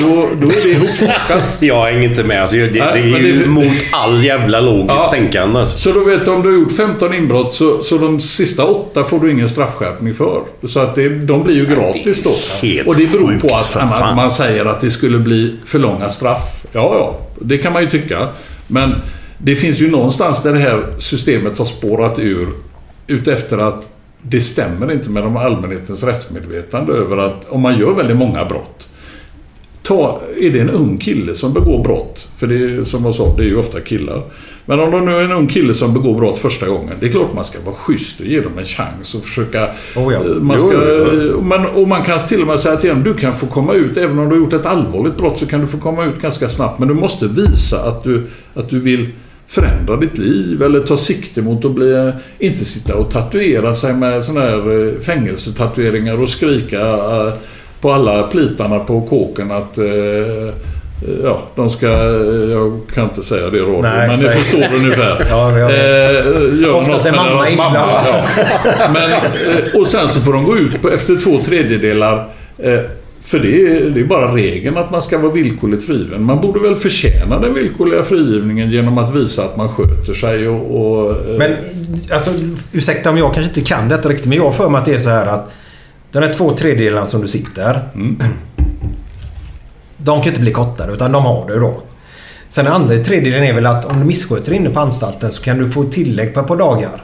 då, då är det ihopplockat. Jag hänger inte med. Alltså, det, det Nej, är men ju det- mot all jävla logiskt Ja. tänkande. Alltså. Så då vet du om du har gjort 15 inbrott så, så de sista åtta får du ingen straffskärpning för. Så att det, de blir ju gratis då. Och det beror på att man säger att det skulle bli för långa straff. Ja, ja, det kan man ju tycka. Men det finns ju någonstans där det här systemet har spårat ur utefter att det stämmer inte med de allmänhetens rättsmedvetande över att om man gör väldigt många brott Ta, är det en ung kille som begår brott, för det är som jag sa, det är ju ofta killar. Men om det nu är en ung kille som begår brott första gången, det är klart man ska vara schysst och ge dem en chans och försöka... Oh ja. eh, man ska, jo. och man, och man kan till och med säga till dem, du kan få komma ut, även om du har gjort ett allvarligt brott så kan du få komma ut ganska snabbt. Men du måste visa att du, att du vill förändra ditt liv eller ta sikte mot att bli... Inte sitta och tatuera sig med sådana här eh, fängelsetatueringar och skrika eh, på alla plitarna på kåken att... eh, Ja, de ska... Jag kan inte säga det Nej, men ni förstår ungefär. Ja, jag. Eh, Oftast är mamma mamma. Ja. Men, och sen så får de gå ut på, efter två tredjedelar. För det är, det är bara regeln att man ska vara villkorligt frigiven. Man borde väl förtjäna den villkorliga frigivningen genom att visa att man sköter sig och... och eh, Men alltså, ursäkta om jag kanske inte kan detta riktigt, men jag har för mig att det är så här att den här två tredjedelarna som du sitter. De kan inte bli kortare, utan de har du då. Sen den andra tredjedelen är väl att om du missköter inne på anstalten så kan du få tillägg på ett par dagar.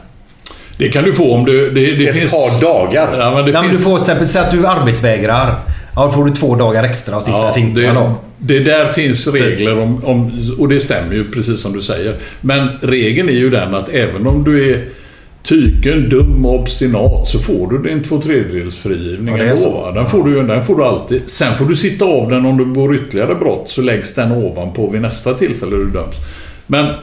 Det kan du få om du... Det, det Ett finns, par dagar. Ja, men det Ja, men du finns, får till exempel säga att du arbetsvägrar. Ja, då får du två dagar extra och sitta i finkan det, det där finns regler om, om... Och det stämmer ju precis som du säger. Men regeln är ju den att även om du är tyken, dum och obstinat så får du din två tredjedels frigivning Ja, ändå. Den får, du, den får du alltid. Sen får du sitta av den om du begår ytterligare brott så läggs den ovanpå vid nästa tillfälle du döms. Men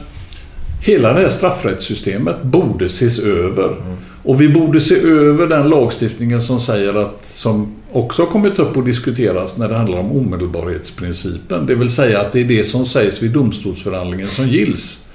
hela det här straffrättssystemet borde ses över. Och vi borde se över den lagstiftningen som säger att, som också har kommit upp och diskuteras när det handlar om omedelbarhetsprincipen. Det vill säga att det är det som sägs vid domstolsförhandlingen som gills.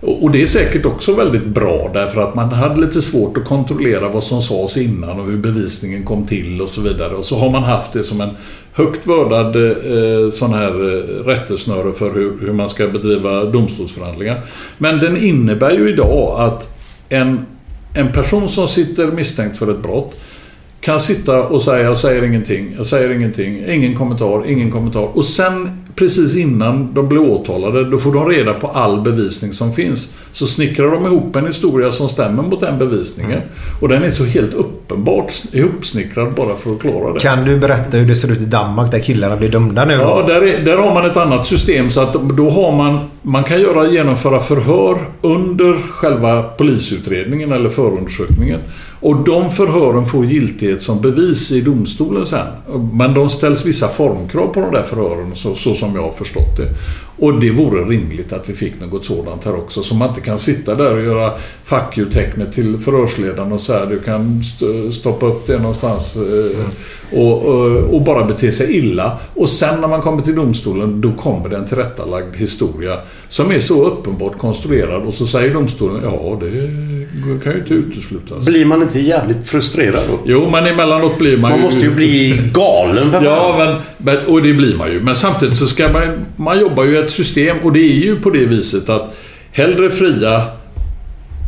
Och det är säkert också väldigt bra därför att man hade lite svårt att kontrollera vad som sades innan och hur bevisningen kom till och så vidare. Och så har man haft det som en högt vördad eh, sån här eh, rättesnöre för hur, hur man ska bedriva domstolsförhandlingar. Men den innebär ju idag att en, en person som sitter misstänkt för ett brott kan sitta och säga jag säger ingenting, jag säger ingenting, ingen kommentar, ingen kommentar. Och sen precis innan de blir åtalade, då får de reda på all bevisning som finns. Så snickrar de ihop en historia som stämmer mot den bevisningen. Och den är så helt uppenbart ihopsnickrad bara för att klara det. Kan du berätta hur det ser ut i Danmark där killarna blir dömda nu? Ja, där, är, där har man ett annat system så att då har man... Man kan göra, genomföra förhör under själva polisutredningen eller förundersökningen. Och de förhören får giltighet som bevis i domstolen sen. Men de ställs vissa formkrav på de där förhören så, så som jag har förstått det. Och det vore rimligt att vi fick något sådant här också. Så man inte kan sitta där och göra fuck you-tecknet till förhörsledaren och säga du kan st- stoppa upp det någonstans Mm och, och, och bara bete sig illa. Och sen när man kommer till domstolen då kommer det en tillrättalagd historia som är så uppenbart konstruerad och så säger domstolen ja det kan ju inte uteslutas. Blir man inte jävligt frustrerad då? Jo, men emellanåt blir man Man måste ju bli galen för. Ja, men, men, och det blir man ju. Men samtidigt så ska man... Man jobbar ju i ett system och det är ju på det viset att hellre fria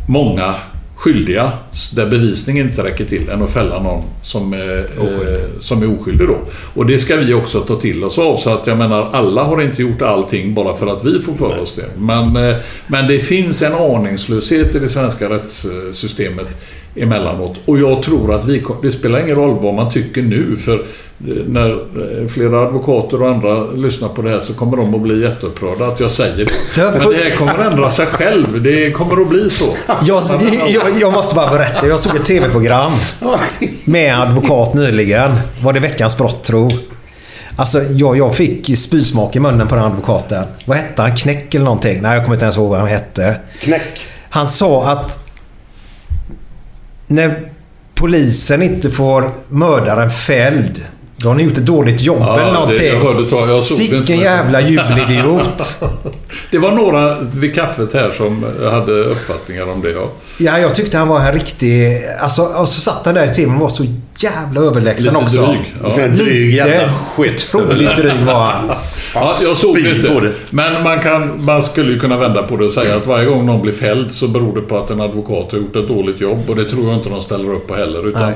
många skyldiga där bevisningen inte räcker till än att fälla någon som är, eh, som är oskyldig då. Och det ska vi också ta till oss av så att jag menar alla har inte gjort allting bara för att vi får för oss det. Men, eh, men det finns en aningslöshet i det svenska rättssystemet emellanåt. Och jag tror att vi, det spelar ingen roll vad man tycker nu för eh, när eh, flera advokater och andra lyssnar på det här så kommer de att bli jätteupprörda att jag säger det. Men det här kommer att ändra sig själv. Det kommer att bli så. Jag, jag, jag måste bara berätta. Jag såg ett TV-program med en advokat nyligen. Var det Veckans brott tro? Alltså jag, jag fick spysmak i munnen på den advokaten. Vad hette han? Knäck eller någonting? Nej, jag kommer inte ens ihåg vad han hette. Knäck. Han sa att när polisen inte får mördaren fälld då har ni gjort ett dåligt jobb Ja, eller det- någonting. jag hörde jag inte, Sicken jävla jubelidiot. Det var några vid kaffet här som hade uppfattningar om det. Ja. Ja, jag tyckte han var en riktig... Alltså, och så satt han där i timmen och var så jävla överlägsen Lite också. dryg, ja. En dryg jävla skit. Otroligt dryg var han. Ja, jag såg inte. det. Men man, kan, man skulle ju kunna vända på det och säga att varje gång någon blir fälld så beror det på att en advokat har gjort ett dåligt jobb. Och det tror jag inte de ställer upp på heller. Utan Nej.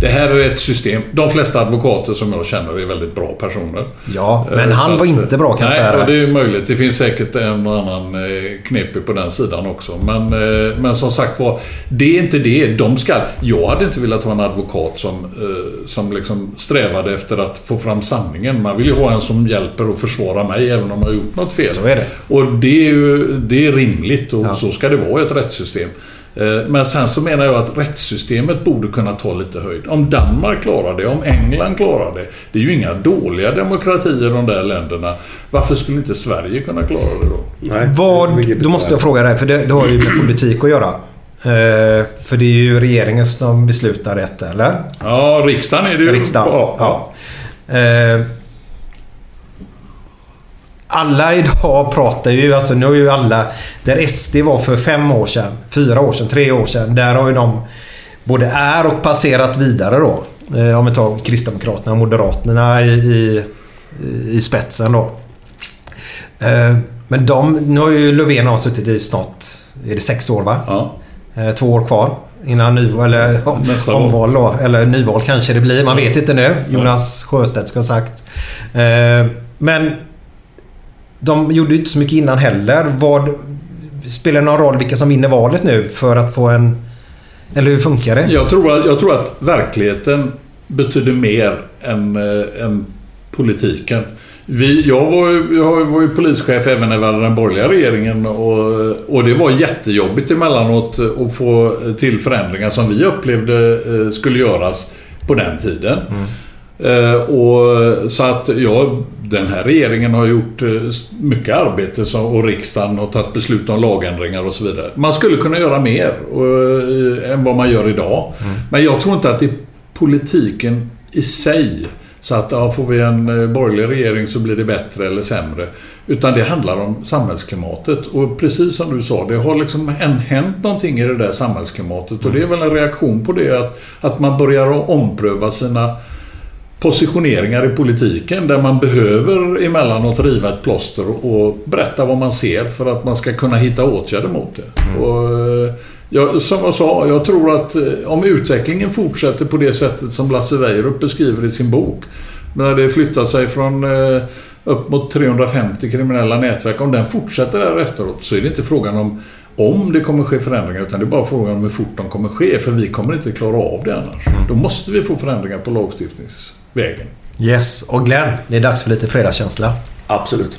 det här är ett system. De flesta advokater som jag känner är väldigt bra personer. Ja, men Eh, han så var att- inte bra kan jag nej, säga. och det. det är möjligt. Det finns säkert en och annan eh, knepig på den sidan också. Men, eh, men som sagt var, det är inte det. De ska... Jag hade inte velat ha en advokat som, eh, som liksom strävade efter att få fram sanningen. Man vill ju ha en som hjälper att försvara mig även om jag har gjort något fel. Så är det. Och det är ju det är rimligt och så ska det vara i ett rättssystem. Eh, Men sen så menar jag att rättssystemet borde kunna ta lite höjd. Om Danmark klarar det, om England klarar det. Det är ju inga dåliga demokratier de där länderna. Varför skulle inte Sverige kunna klara det då? Nej, Vad, då måste jag fråga dig, för det, det har ju med politik att göra. Eh, för det är ju regeringen som beslutar detta, eller? Ja, riksdagen är det ju. Riksdagen. Ja, Ja. Eh, alla idag pratar ju, alltså nu har ju alla... Där SD var för fem år sedan, fyra år sedan, tre år sedan. Där har ju de både är och passerat vidare då. Eh, om vi tar Kristdemokraterna och Moderaterna i, i, i spetsen då. Men de, nu har ju Löfven har suttit i snart, är det sex år va? Ja. Eh, Två år kvar innan ny, eller om- omval då. Eller nyval kanske det blir. Man vet inte nu. Jonas Sjöstedt ska ha sagt. Eh, Men de gjorde ju inte så mycket innan heller. Vad, spelar det någon roll vilka som vinner valet nu för att få en... Eller hur funkar det? Jag tror, att, jag tror att verkligheten betyder mer än, eh, än politiken. Vi, jag, var, jag var ju polischef även när vi hade den borgerliga regeringen och, och det var jättejobbigt emellanåt att få till förändringar som vi upplevde eh, skulle göras på den tiden. Eh, och, så att ja, den här regeringen har gjort eh, mycket arbete som, och riksdagen har tagit beslut om lagändringar och så vidare. Man skulle kunna göra mer och, än vad man gör idag. Men jag tror inte att det är politiken i sig. Så att ja, får vi en eh, borgerlig regering så blir det bättre eller sämre. Utan det handlar om samhällsklimatet. Och precis som du sa, det har liksom än hänt någonting i det där samhällsklimatet. Och det är väl en reaktion på det att, att man börjar ompröva sina positioneringar i politiken där man behöver emellanåt riva ett plåster och berätta vad man ser för att man ska kunna hitta åtgärder mot det. Mm. Och, eh, jag, som jag sa, jag tror att eh, om utvecklingen fortsätter på det sättet som Lasse Weirup beskriver i sin bok. När det flyttar sig från eh, upp mot 350 kriminella nätverk. Om den fortsätter där efteråt så är det inte frågan om om det kommer ske förändringar utan det är bara frågan om hur fort de kommer ske. För vi kommer inte klara av det annars. Då måste vi få förändringar på lagstiftningsvägen. Yes, och Glenn, det är dags för lite fredagskänsla. Absolut.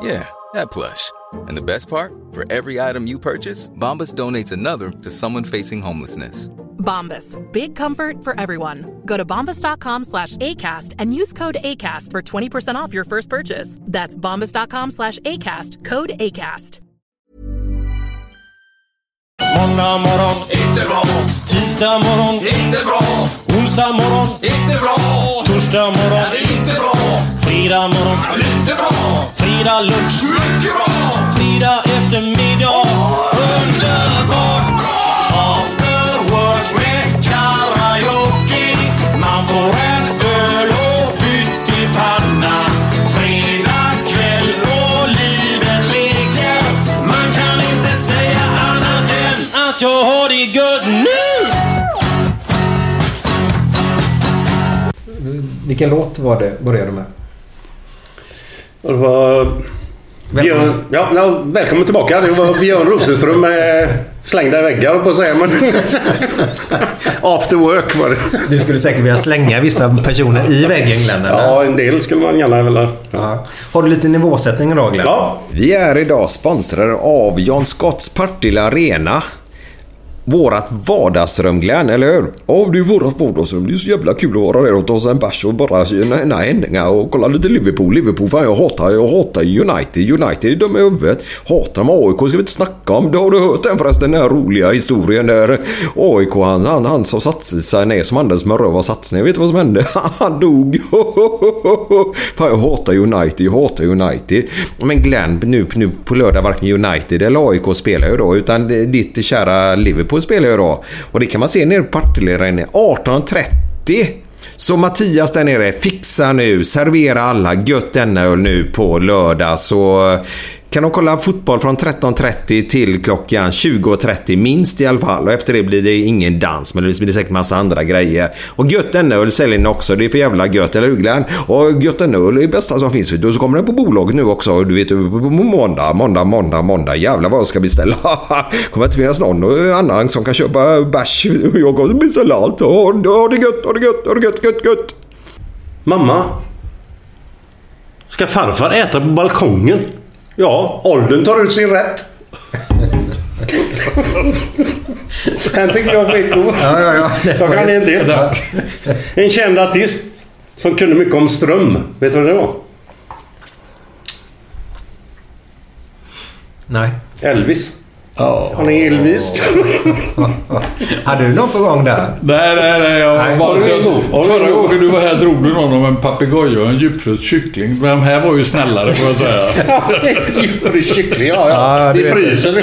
Yeah, that plush. And the best part? For every item you purchase, Bombas donates another to someone facing homelessness. Bombas. Big comfort for everyone. Go to bombas.com slash ACAST and use code ACAST for 20% off your first purchase. That's bombas.com slash ACAST. Code ACAST. Måndag morgon, inte bra. Tisdag morgon, inte bra. Onsdag morgon, inte bra. Torsdag morgon, inte bra. Fredag morgon, lite bra. Fredag lunch, mycket bra. Fredag eftermiddag, underbart. After work med karaoke. Man får en öl och pyttipanna. Fredag kväll och livet leker. Man kan inte säga annat än att jag har det gött nu! Vilken låt var det började du med? Och det var... Björn, ja, ja, välkommen tillbaka. Det var Björn Rosenström med slängda väggar på att säga. Men After work var det. Du skulle säkert vilja slänga vissa personer i väggen Glenn, eller? Ja, en del skulle man gärna vilja. Ja. Har du lite nivåsättning idag Glenn? Ja. Vi är idag sponsrade av John Scotts Partille Arena. Vårat vardagsrum Glenn, eller hur? Ja, det är vårat vardagsrum. Det är så jävla kul att vara där och ta sig en bärs och bara nej, händningar och kolla lite Liverpool. Liverpool, fan jag hatar, jag hatar United. United är dumma i huvudet. Hatar de AIK ska vi inte snacka om. Det har du hört den förresten, den här roliga historien där AIK, han, han, han som satte sig ner som andades med röva och satte sig ner. Vet du vad som hände? Han dog. Fan jag hatar United, jag hatar United. Men Glenn, nu, nu på lördag varken United eller AIK spelar ju då. Utan ditt kära Liverpool spelar ju då. Och det kan man se nere på Partille 18.30 Så Mattias där nere, fixa nu, servera alla gött denna öl nu på lördag så kan de kolla fotboll från 13.30 till klockan 20.30 minst i alla fall. Och efter det blir det ingen dans, men det blir säkert massa andra grejer. Och gött denna öl säljer ni också, det är för jävla gött, eller hur Glenn? Och gött denna öl är det bästa som finns. Och så kommer den på bolaget nu också, du vet, på måndag, måndag, måndag, måndag. Jävlar vad jag ska beställa. kommer inte finnas någon annan som kan köpa bärs. Jag kommer beställa allt. Ha det gött, ha det gött, ha det gött, gött, gött. Mamma? Ska farfar äta på balkongen? Ja, åldern tar ut sin rätt. Den tycker jag är skitgod. Ja, ja, ja. Jag kan en till. En känd artist som kunde mycket om ström. Vet du vad det var? Nej. Elvis. Ja. Han är Elvis. Hade du någon på gång där? Nej, nej, nej. Jag Nej. bara, Har du så? Har en förra gången du var här drog du någon om en papegoja och en djupfryst kyckling. Men de här var ju snällare får jag säga. Djupfryst kyckling, ja, Ja, ja. du I frysen.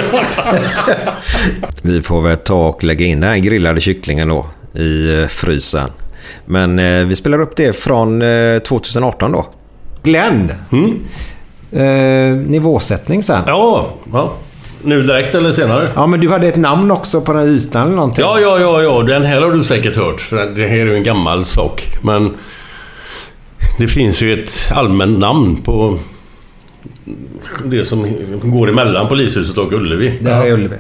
Vi får väl ta och lägga in den här grillade kycklingen då i eh, frysen. Men eh, vi spelar upp det från eh, 2018 då. Glenn. Eh, nivåsättning sen. Ja, ja. Nu direkt eller senare? Ja, men du hade ett namn också på den ytan eller någonting. Ja, ja, ja, ja. Den här har du säkert hört. För det här är ju en gammal sak. Men det finns ju ett allmänt namn på det som går emellan polishuset och Ullevi. Det här är Ullevi.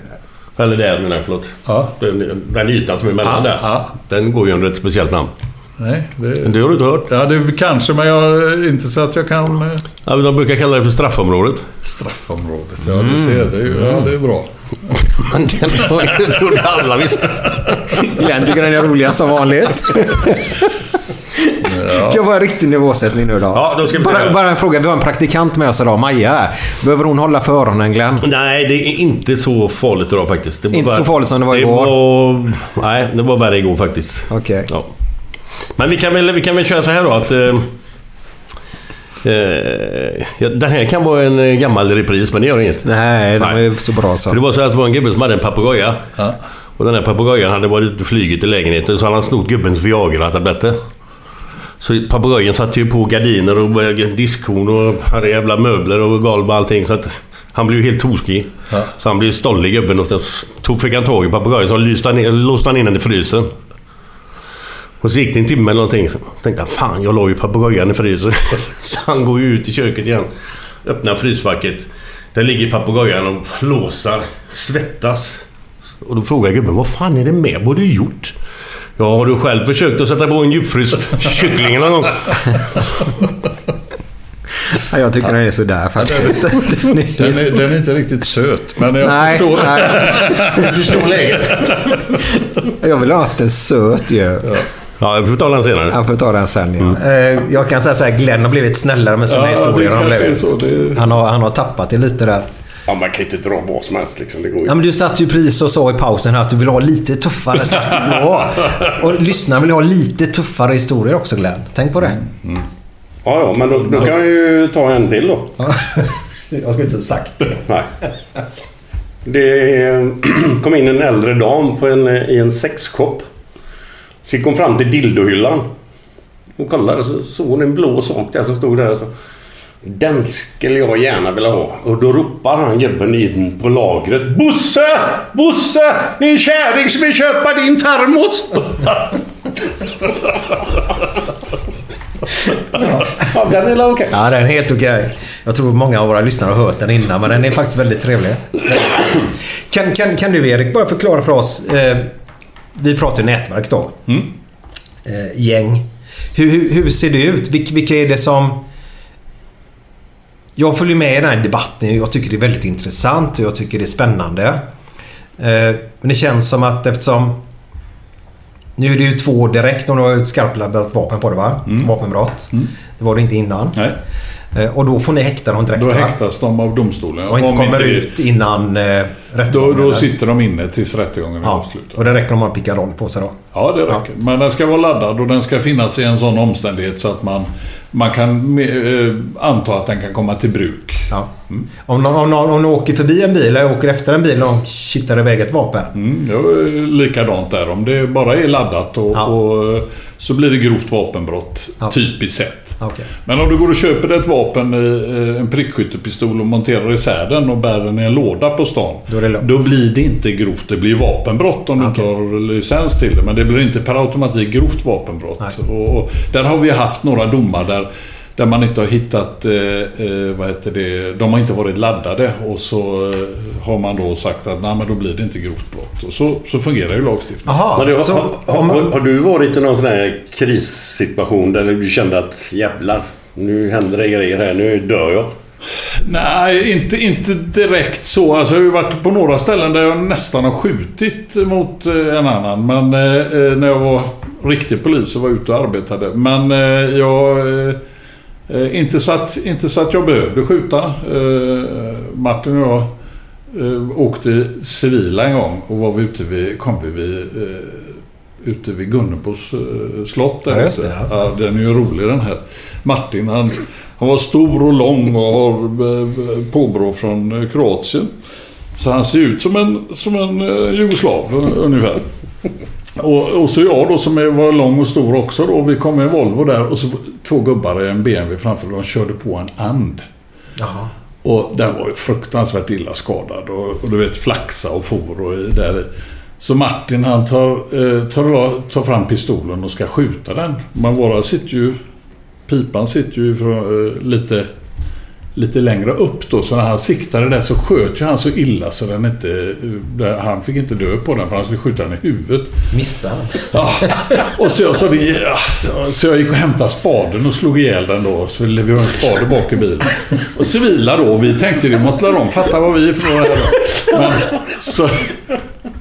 Eller där menar jag, förlåt. Ja. Den, den ytan som är emellan Ja, där. ja. Den går ju under ett speciellt namn. Nej, det, Det har du inte hört? ja, det kanske, men jag, inte så att jag kan... eh, Ja, de brukar kalla det för straffområdet. Straffområdet. Ja, du ser. Det är, ja, det är bra. Men den trodde alla visste. Glenn tycker den är roligare som vanligt. Kan jag vara en riktig nivåsättning nu då? Ja, då ska vi bara, bara en fråga. Vi har en praktikant med oss idag, Maja. Behöver hon hålla för öronen, Glenn? Nej, det är inte så farligt idag faktiskt. Det var Inte så farligt som det var igår? Var, nej, det var värre igår faktiskt. Okej. Ja. Men vi kan, väl, vi kan väl köra så här då att... Eh, eh, den här kan vara en eh, gammal repris, men det gör inget. Nej, de Nej. är så bra så. För det var så att det var en gubbe som hade en papegoja. Ja. Och den här papegojan hade varit ute och flugit i lägenheten så han hade snott gubbens Viagra-tabletter. Så papegojan satte ju på gardiner och diskhon och hade jävla möbler och golv och allting. Så att han blev ju helt tokig. Ja. Så han blev stollig gubben och sen tog, fick han tag i papegojan så lyste han in, låste han in den i frysen. Och så gick det en timme eller någonting. Så tänkte han, fan jag la ju papegojan i frysen. så han går ju ut i köket igen. Öppnar frysfacket. Där ligger papegojan och flåsar, svettas. Och då frågar gubben, vad fan är det med? Vad har du gjort? Ja, har du själv försökt att sätta på en djupfryst kyckling någon gång? Ja, jag tycker den är sådär faktiskt. Den är- Den är, den är inte riktigt söt, men jag Nej, förstår. nej. Du förstår läget. Jag vill ha haft en söt ju. Ja, vi får ta den senare. Jag får ta den sen. Ja. Eh, Jag kan säga så här, Glenn har blivit snällare med sina Ja, historier. det Han, blivit. så. Det- Han, har, han har tappat det lite där. Ja, man kan ju inte dra vad som helst liksom. Det går ju. Ja, men du satt ju precis och sa i pausen här att du vill ha lite tuffare snack. Ja. Och lyssnarna vill ha lite tuffare historier också Glenn. Tänk på det. Ja, ja, men då, då kan jag ju ta en till då. Jag skulle inte ha sagt det. Nej. Det kom in en äldre dam på en, i en sexshop. Så gick hon fram till dildohyllan. Och kollade så såg hon en blå sak där som stod där. och Så, den skulle jag gärna vilja ha. Och då ropar han gubben in på lagret. Bosse! Bosse! Det är en kärring som vill köpa din termos! ja, den är okej. Ja, den är helt okej. Jag tror många av våra lyssnare har hört den innan, men den är faktiskt väldigt trevlig. Kan, kan, kan du Erik bara förklara för oss. Eh, vi pratar ju nätverk då. Eh, gäng. Hur, hur, hur ser det ut? Vilka, vilka är det som... Jag följer med i den här debatten. Jag tycker det är väldigt intressant och jag tycker det är spännande. Eh, men det känns som att eftersom... Nu är det ju två direkt om du har ett skarpladdat vapen på det va? Vapenbrott. Det var det inte innan. Nej, Och då får ni häkta dem direkt då va? häktas de av domstolen. Och inte Om kommer det- ut innan eh, Då, rättegången. då eller? sitter de inne tills rättegången är Ja, avslutad. och det räcker om man har pickaroll på sig då. Ja, det räcker. Men den ska vara laddad och den ska finnas i en sån omständighet så att man, man kan eh, anta att den kan komma till bruk. Ja. Om, någon, om, någon, om någon åker förbi en bil eller åker efter en bil och kittar iväg ett vapen. Mm, det likadant där. Om det bara är laddat och, och så blir det grovt vapenbrott. Typiskt sett. Okej. Men om du går och köper ett vapen, eh, en prickskyttepistol och monterar isär den och bär den i en låda på stan. Då. Då blir det inte grovt. Det blir vapenbrott om du inte har licens till det. Men det blir inte per automatik grovt vapenbrott. Och, och där har vi haft några domar där där man inte har hittat, eh, eh, vad heter det, de har inte varit laddade och så eh, har man då sagt att nej men då blir det inte grovt brott. Och så, så fungerar ju lagstiftningen. Men du, har, har, har, har du varit i någon sån här krissituation där du kände att jävlar, nu händer det grejer här, nu dör jag? Nej, inte, inte direkt så. Alltså, jag har ju varit på några ställen där jag nästan har skjutit mot eh, en annan. Men eh, när jag var riktig polis och var ute och arbetade. Men eh, jag... Eh, inte, så att, inte så att jag behövde skjuta. Eh, Martin och jag eh, åkte civila en gång och var vi ute vid, kom vi vid, eh, ute vid Gunnebos eh, slott. Där Ja, det, ja. Ja, den är ju rolig den här. Martin han, han var stor och lång och har eh, påbrå från eh, Kroatien. Så han ser ut som en, som en jugoslav ungefär. Och, och så jag då som var lång och stor också då. Vi kom med en Volvo där och så två gubbar i en BMW framför. De körde på en and. Jaha. Och den var ju fruktansvärt illa skadad. Och, och du vet flaxa och for och där i. Så Martin han tar, eh, tar, tar fram pistolen och ska skjuta den. Men våra sitter ju... Pipan sitter ju från, eh, lite, lite längre upp då. Så när han siktade där så sköt ju han så illa så den inte... eh, Han fick inte dö på den för han skulle skjuta den i huvudet. Missade? Ja. Och så så, det, så- jag gick och hämtade spaden och slog ihjäl den då. Så vi har en spade bak i bilen. Och civila då, vi tänkte det måste de fatta vad vi är för några här då. Men, så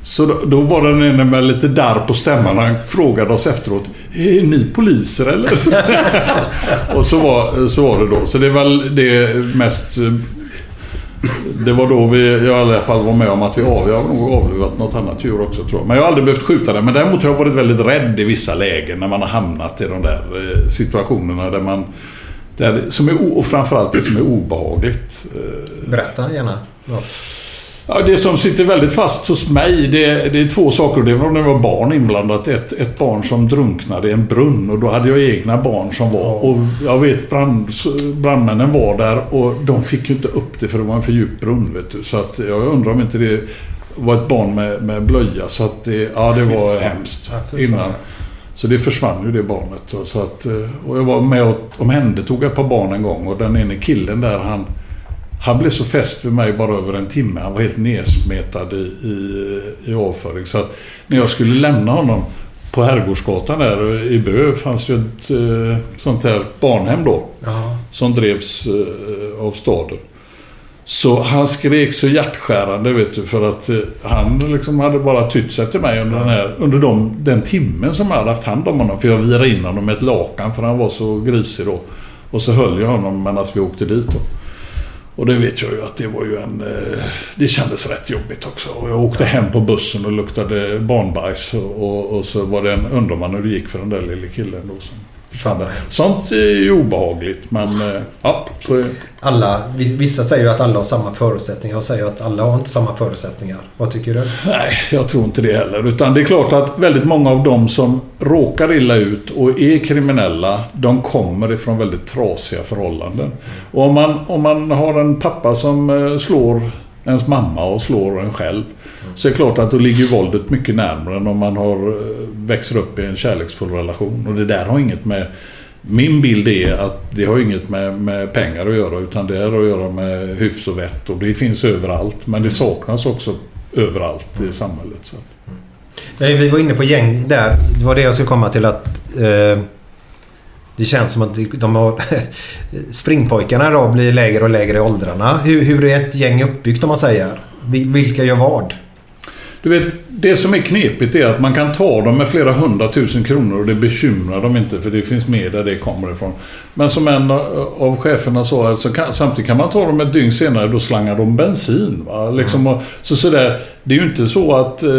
så då, då var den ene med lite darr på stämman. Han frågade oss efteråt. Är ni poliser eller? och så var, så var det då. Så det är väl det mest... Det var då vi, jag i alla fall var med om att vi av, jag har nog avlivat något annat djur också tror jag. Men jag har aldrig behövt skjuta det. Men däremot har jag varit väldigt rädd i vissa lägen när man har hamnat i de där eh, situationerna där man... Där, som är, och framförallt det som är obehagligt. Eh. Berätta gärna. Ja. Ja, det som sitter väldigt fast hos mig, det, det är två saker. Det var när det var barn inblandat. Ett, ett barn som drunknade i en brunn och då hade jag egna barn som var. Och jag vet brand, brandmännen var där och de fick ju inte upp det för det var en för djup brunn. Vet du. Så att jag undrar om inte det var ett barn med, med blöja. Så att det, ja, det var hemskt innan. Så det försvann ju det barnet. Så att, eh, och jag var med och omhändertog ett par barn en gång och den ene killen där han han blev så fäst vid mig bara över en timme. Han var helt nedsmetad i, i, i avföring. Så att när jag skulle lämna honom på Herrgårdsgatan där i Bö fanns ju ett eh, sånt här barnhem då. Ja. Som drevs eh, av staden. Så han skrek så hjärtskärande vet du för att eh, han liksom hade bara tytt sig till mig under, den, här, under de, den timmen som jag hade haft hand om honom. För jag virade in honom med ett lakan för han var så grisig då. Och så höll jag honom medan vi åkte dit då. Och det vet jag ju att det var ju en... Eh, det kändes rätt jobbigt också. Och jag åkte hem på bussen och luktade barnbajs. Och, och, och så var det en undrar man hur det gick för den där lille killen då som försvann. Sånt är ju obehagligt men eh, ja, så Alla, vissa säger ju att alla har samma förutsättningar. Jag säger att alla har inte samma förutsättningar. Vad tycker du? Nej, jag tror inte det heller. Utan det är klart att väldigt många av dem som råkar illa ut och är kriminella, de kommer ifrån väldigt trasiga förhållanden. Och om man, om man har en pappa som eh, slår ens mamma och slår en själv. Så är det klart att då ligger våldet mycket närmare än om man har, eh, växer upp i en kärleksfull relation. Och det där har inget med... Min bild är att det har inget med, med pengar att göra utan det har att göra med hyfs och vett. Och det finns överallt. Men det saknas också överallt i samhället. Så. Mm. Nej, vi var inne på gäng där. Det var det jag skulle komma till att... Eh, det känns som att de har... springpojkarna då blir lägre och lägre i åldrarna. Hur, hur är ett gäng uppbyggt om man säger? Vilka gör vad? Du vet, det som är knepigt är att man kan ta dem med flera hundratusen kronor och det bekymrar dem inte för det finns mer där det kommer ifrån. Men som en av cheferna sa, så kan, samtidigt kan man ta dem ett dygn senare då slangar de bensin. Va? Liksom, och, så sådär, det är ju inte så att eh,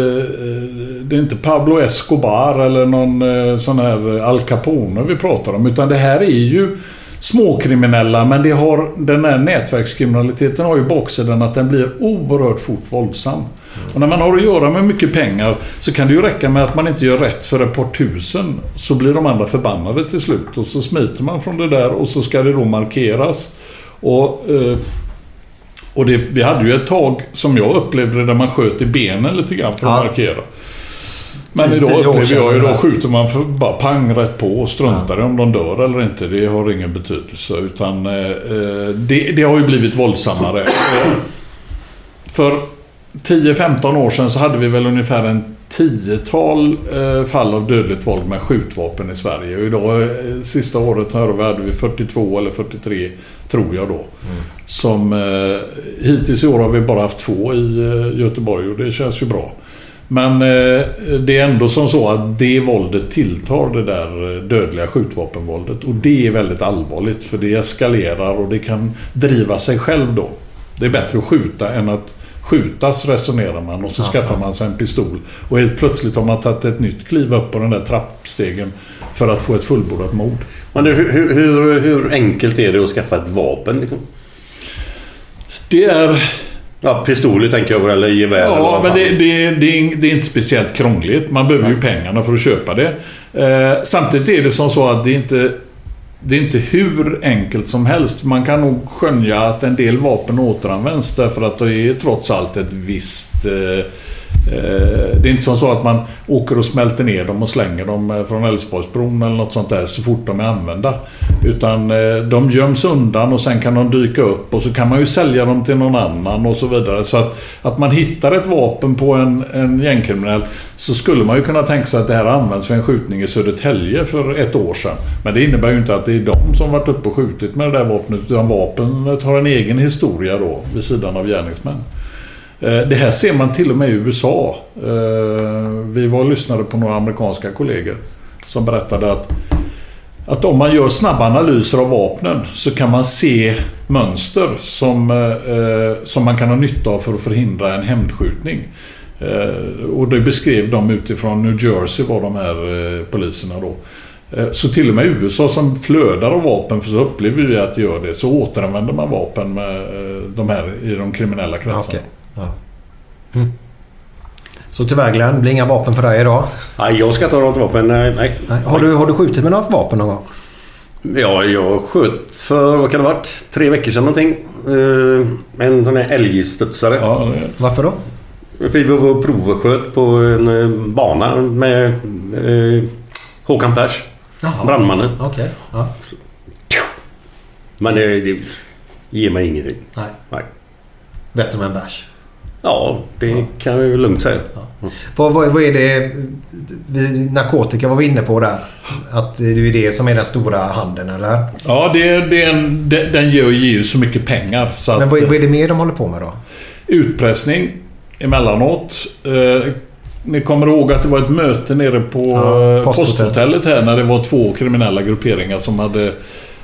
det är inte Pablo Escobar eller någon eh, sån här Al Capone vi pratar om. Utan det här är ju småkriminella men det har, den här nätverkskriminaliteten har ju baksidan att den blir oerhört fort våldsam. Och när man har att göra med mycket pengar så kan det ju räcka med att man inte gör rätt för ett par tusen. Så blir de andra förbannade till slut och så smiter man från det där och så ska det då markeras. Och, eh, och det, vi hade ju ett tag som jag upplevde där man sköt i benen lite grann för att Ja. markera. Men idag upplever jag ju då skjuter man för, bara pang rätt på och struntar i om de dör eller inte. Det har ingen betydelse. Utan eh, eh, det, det har ju blivit våldsammare. För 10-15 år sedan så hade vi väl ungefär en tiotal eh, fall av dödligt våld med skjutvapen i Sverige. Och idag, eh, sista året här hade vi 42 eller 43, tror jag då. Som eh, hittills i år har vi bara haft två i Göteborg och det känns ju bra. Men det är ändå som så att det våldet tilltar, det där dödliga skjutvapenvåldet. Och det är väldigt allvarligt för det eskalerar och det kan driva sig själv då. Det är bättre att skjuta än att skjutas resonerar man och så skaffar man sig en pistol. Och helt plötsligt har man tagit ett nytt kliv upp på den där trappstegen för att få ett fullbordat mord. Men hur, hur, hur enkelt är det att skaffa ett vapen? Liksom? Det är... Ja, pistoler tänker jag på, eller gevär Ja, men det, det, det, är, det är inte speciellt krångligt. Man behöver ju pengarna för att köpa det. Eh, samtidigt är det som så att det inte... Det är inte hur enkelt som helst. Man kan nog skönja att en del vapen återanvänds därför att det är trots allt ett visst... Eh, Eh, det är inte som så att man åker och smälter ner dem och slänger dem eh, från Älvsborgsbron eller något sånt där så fort de är använda. Utan eh, de göms undan och sen kan de dyka upp och så kan man ju sälja dem till någon annan och så vidare. Så att, att man hittar ett vapen på en, en gängkriminell så skulle man ju kunna tänka sig att det här används vid en skjutning i Södertälje för ett år sedan. Men det innebär ju inte att det är de som varit uppe och skjutit med det där vapnet utan vapnet har en egen historia då vid sidan av gärningsmän. Eh, det här ser man till och med i USA. Eh, vi var och lyssnade på några amerikanska kollegor som berättade att att om man gör snabba analyser av vapnen så kan man se mönster som, eh, som man kan ha nytta av för att förhindra en hämndskjutning. Och det beskrev de utifrån New Jersey var de här poliserna då. Så till och med USA som flödar av vapen, för så upplever vi att det gör det, så återanvänder man vapen med de här i de kriminella kretsarna. Okay. Ja. Mm. Så tyvärr Glenn, det blir inga vapen för dig idag. Nej, jag ska ta något vapen. Nej, nej. Nej. Har, du, har du skjutit med något vapen någon gång? Ja, jag sköt för, vad kan det ha varit? Tre veckor sedan någonting. Eh, en sån här älgstudsare. Ja, Varför då? Vi var och provsköt på en eh, bana med eh, Håkan Pers. Jaha. Brandmannen. Okej. Ja. Men det, det ger mig ingenting. Nej. Nej. Bättre med en bärs. Ja, det kan vi väl lugnt säga. Vad, vad, vad är det... Narkotika var vi inne på där. Att det är det som är den stora handeln, eller? ja det, det är en, den, den ger ju så mycket pengar. Så att, Men vad, vad är det mer de håller på med då? Utpressning emellanåt. Eh, ni kommer ihåg att det var ett möte nere på Ja, eh, posthotell. posthotellet här när det var två kriminella grupperingar som hade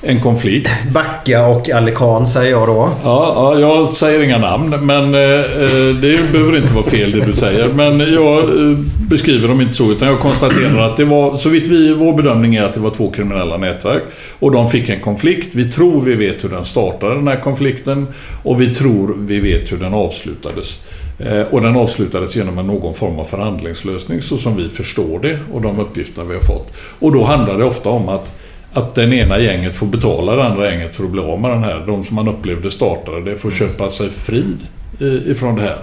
en konflikt. Backa och Alican säger jag då. Ja, ja, jag säger inga namn, men eh, eh, det behöver inte vara fel det du säger. Men jag eh, beskriver dem inte så, utan jag konstaterar att det var, så vitt vi, vår bedömning är att det var två kriminella nätverk. Och de fick en konflikt. Vi tror vi vet hur den startade, den här konflikten. Och vi tror vi vet hur den avslutades. Eh, Och den avslutades genom en någon form av förhandlingslösning, så som vi förstår det och de uppgifterna vi har fått. Och då handlar det ofta om att att den ena gänget får betala det andra gänget för att bli av med den här. De som man upplevde startade det får köpa sig frid i- ifrån det här.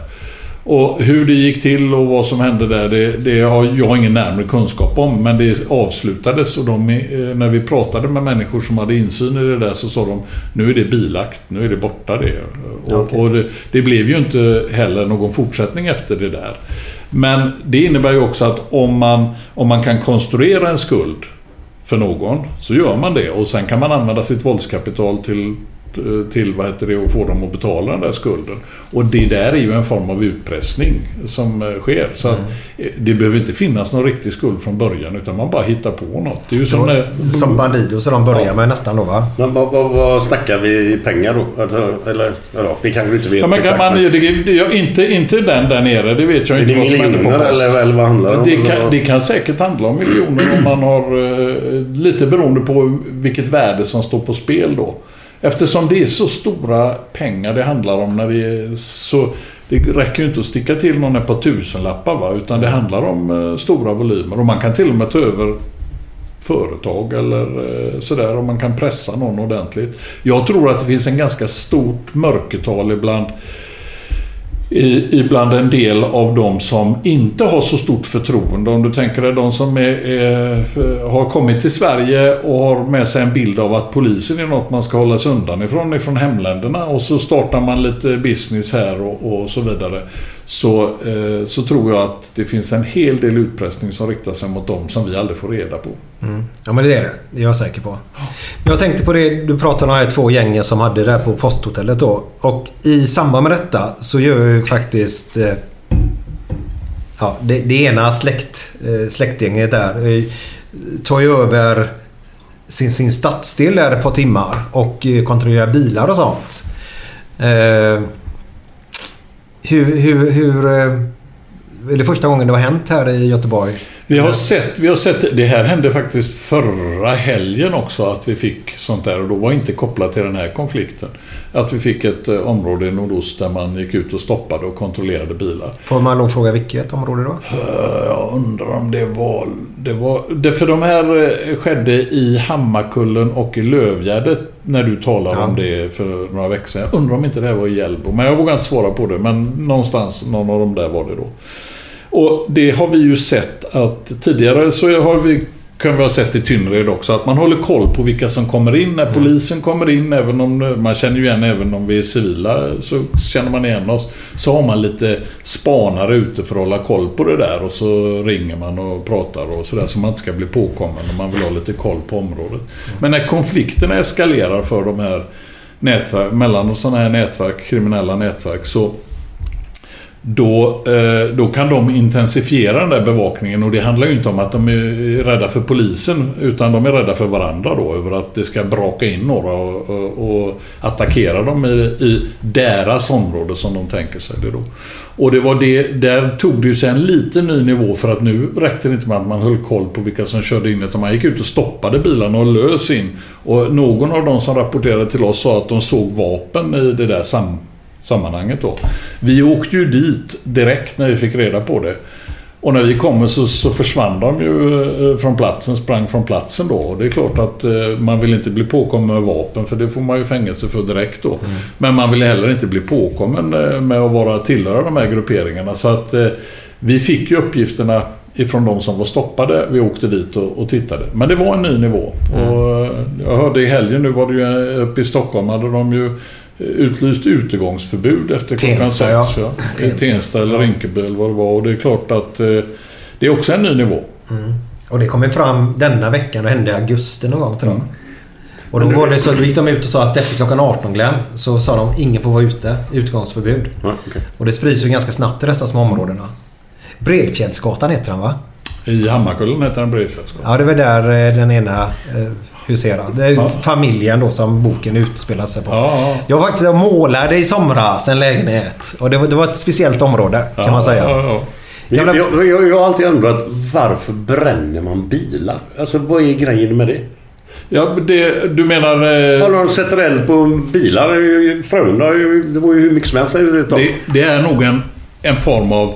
Och hur det gick till och vad som hände där, det, det har jag ingen närmare kunskap om. Men det avslutades och de, eh, när vi pratade med människor som hade insyn i det där så sa de nu är det bilagt, nu är det borta det. Och, Okej. och det, det blev ju inte heller någon fortsättning efter det där. Men det innebär ju också att om man, om man kan konstruera en skuld för någon så gör man det. Och sen kan man använda sitt våldskapital till till vad heter det, att få dem att betala den där skulden. Och det där är ju en form av utpressning som eh, sker. Så att eh, det behöver inte finnas någon riktig skuld från början utan man bara hittar på något. Det är ju som, när, Som Bandido så de börjar Ja. med nästan då va? Men vad, vad, vad snackar vi i pengar då? Alltså, Eller, ja, vi kanske inte vet Ja, men kan man, det, det, inte, inte den där nere, det vet jag inte det vad som händer på post. eller, eller vad handlar det om? Det Eller kan, vad- det kan säkert handla om miljoner om man har... eh, Lite beroende på vilket värde som står på spel då. Eftersom det är så stora pengar det handlar om när det är så... Det räcker ju inte att sticka till någon ett par tusenlappar va. Utan det handlar om eh, stora volymer. Och man kan till och med ta över företag eller eh, sådär om man kan pressa någon ordentligt. Jag tror att det finns en ganska stort mörkertal ibland i, ibland en del av de som inte har så stort förtroende. Om du tänker dig de som är, är, har kommit till Sverige och har med sig en bild av att polisen är något man ska hålla sig undan ifrån, ifrån hemländerna. Och så startar man lite business här och, och så vidare. Så, eh, så tror jag att det finns en hel del utpressning som riktar sig mot dem som vi aldrig får reda på. Mm. Ja men det är det. Det är jag säker på. Jag tänkte på det du pratade om de här två gängen som hade det där på posthotellet då. Och i samband med detta så gör ju faktiskt eh, ja, det, det ena släkt, eh, släktgänget där eh, tar ju över sin, sin stadsdel där ett par timmar och eh, kontrollerar bilar och sånt. Eh, hur, hur, hur eh, är det första gången det har hänt här i Göteborg? Vi har, sett, vi har sett, det här hände faktiskt förra helgen också att vi fick sånt där och då var inte kopplat till den här konflikten. Att vi fick ett eh, område i nordost där man gick ut och stoppade och kontrollerade bilar. Får man lov fråga vilket område då? Jag undrar om det var... Det var det, för de här eh, skedde i Hammarkullen och i Lövgärdet när du talade Ja. om det för några veckor sedan. Jag undrar om inte det här var i Hjällbo. Men jag vågar inte svara på det. Men någonstans, någon av dem där var det då. Och det har vi ju sett att tidigare så har vi kan vi ha sett i Tynnered också att man håller koll på vilka som kommer in. När polisen kommer in, även om man känner ju igen även om vi är civila så känner man igen oss. Så har man lite spanare ute för att hålla koll på det där och så ringer man och pratar och sådär så man inte ska bli påkommen och man vill ha lite koll på området. Men när konflikterna eskalerar för de här nätverk, mellan sådana här nätverk, kriminella nätverk så då, eh, då kan de intensifiera den där bevakningen och det handlar ju inte om att de är rädda för polisen utan de är rädda för varandra då över att det ska braka in några och, och, och attackera dem i, i deras område som de tänker sig det då. Och det var det, där tog det ju sig en liten ny nivå för att nu räckte det inte med att man höll koll på vilka som körde in utan man gick ut och stoppade bilarna och lös in. Och någon av de som rapporterade till oss sa att de såg vapen i det där sam sammanhanget då. Vi åkte ju dit direkt när vi fick reda på det. Och när vi kommer så, så försvann de ju eh, från platsen, sprang från platsen då. Och det är klart att eh, man vill inte bli påkommen med vapen för det får man ju fängelse för direkt då. Men man vill heller inte bli påkommen eh, med att vara tillhöra de här grupperingarna. Så att eh, vi fick ju uppgifterna ifrån de som var stoppade. Vi åkte dit och, och tittade. Men det var en ny nivå. Och eh, jag hörde i helgen, nu var det ju uppe i Stockholm, hade de ju utlyst utegångsförbud efter klockan Tensta, sex. ja. Ja. Tensta. Tensta, eller Rinkeby eller vad det var. Och det är klart att eh, det är också en ny nivå. Och det kommer fram denna veckan och hände i augusti någon gång tror jag. Och då var det så, då gick de ut och sa att efter klockan 18 Glenn så sa de ingen får vara ute. Utgångsförbud. Ja, okej. Och det sprids ju ganska snabbt i dessa små områdena. Bredfjällsgatan heter den va? I Hammarkullen heter den Bredfjällsgatan. Ja det var där eh, den ena eh, huserade. Det är Ja. familjen då som boken utspelar sig på. Ja, ja. Jag var faktiskt målade i somras en lägenhet. Och det var, det var ett speciellt område kan man säga. Ja, ja. Jag, jag, jag, har alltid undrat varför bränner man bilar? Alltså vad är grejen med det? ja det, du menar... eh, Har de sätter eld på bilar? Frölunda, det var ju hur mycket som helst. Det, det är nog en, en form av...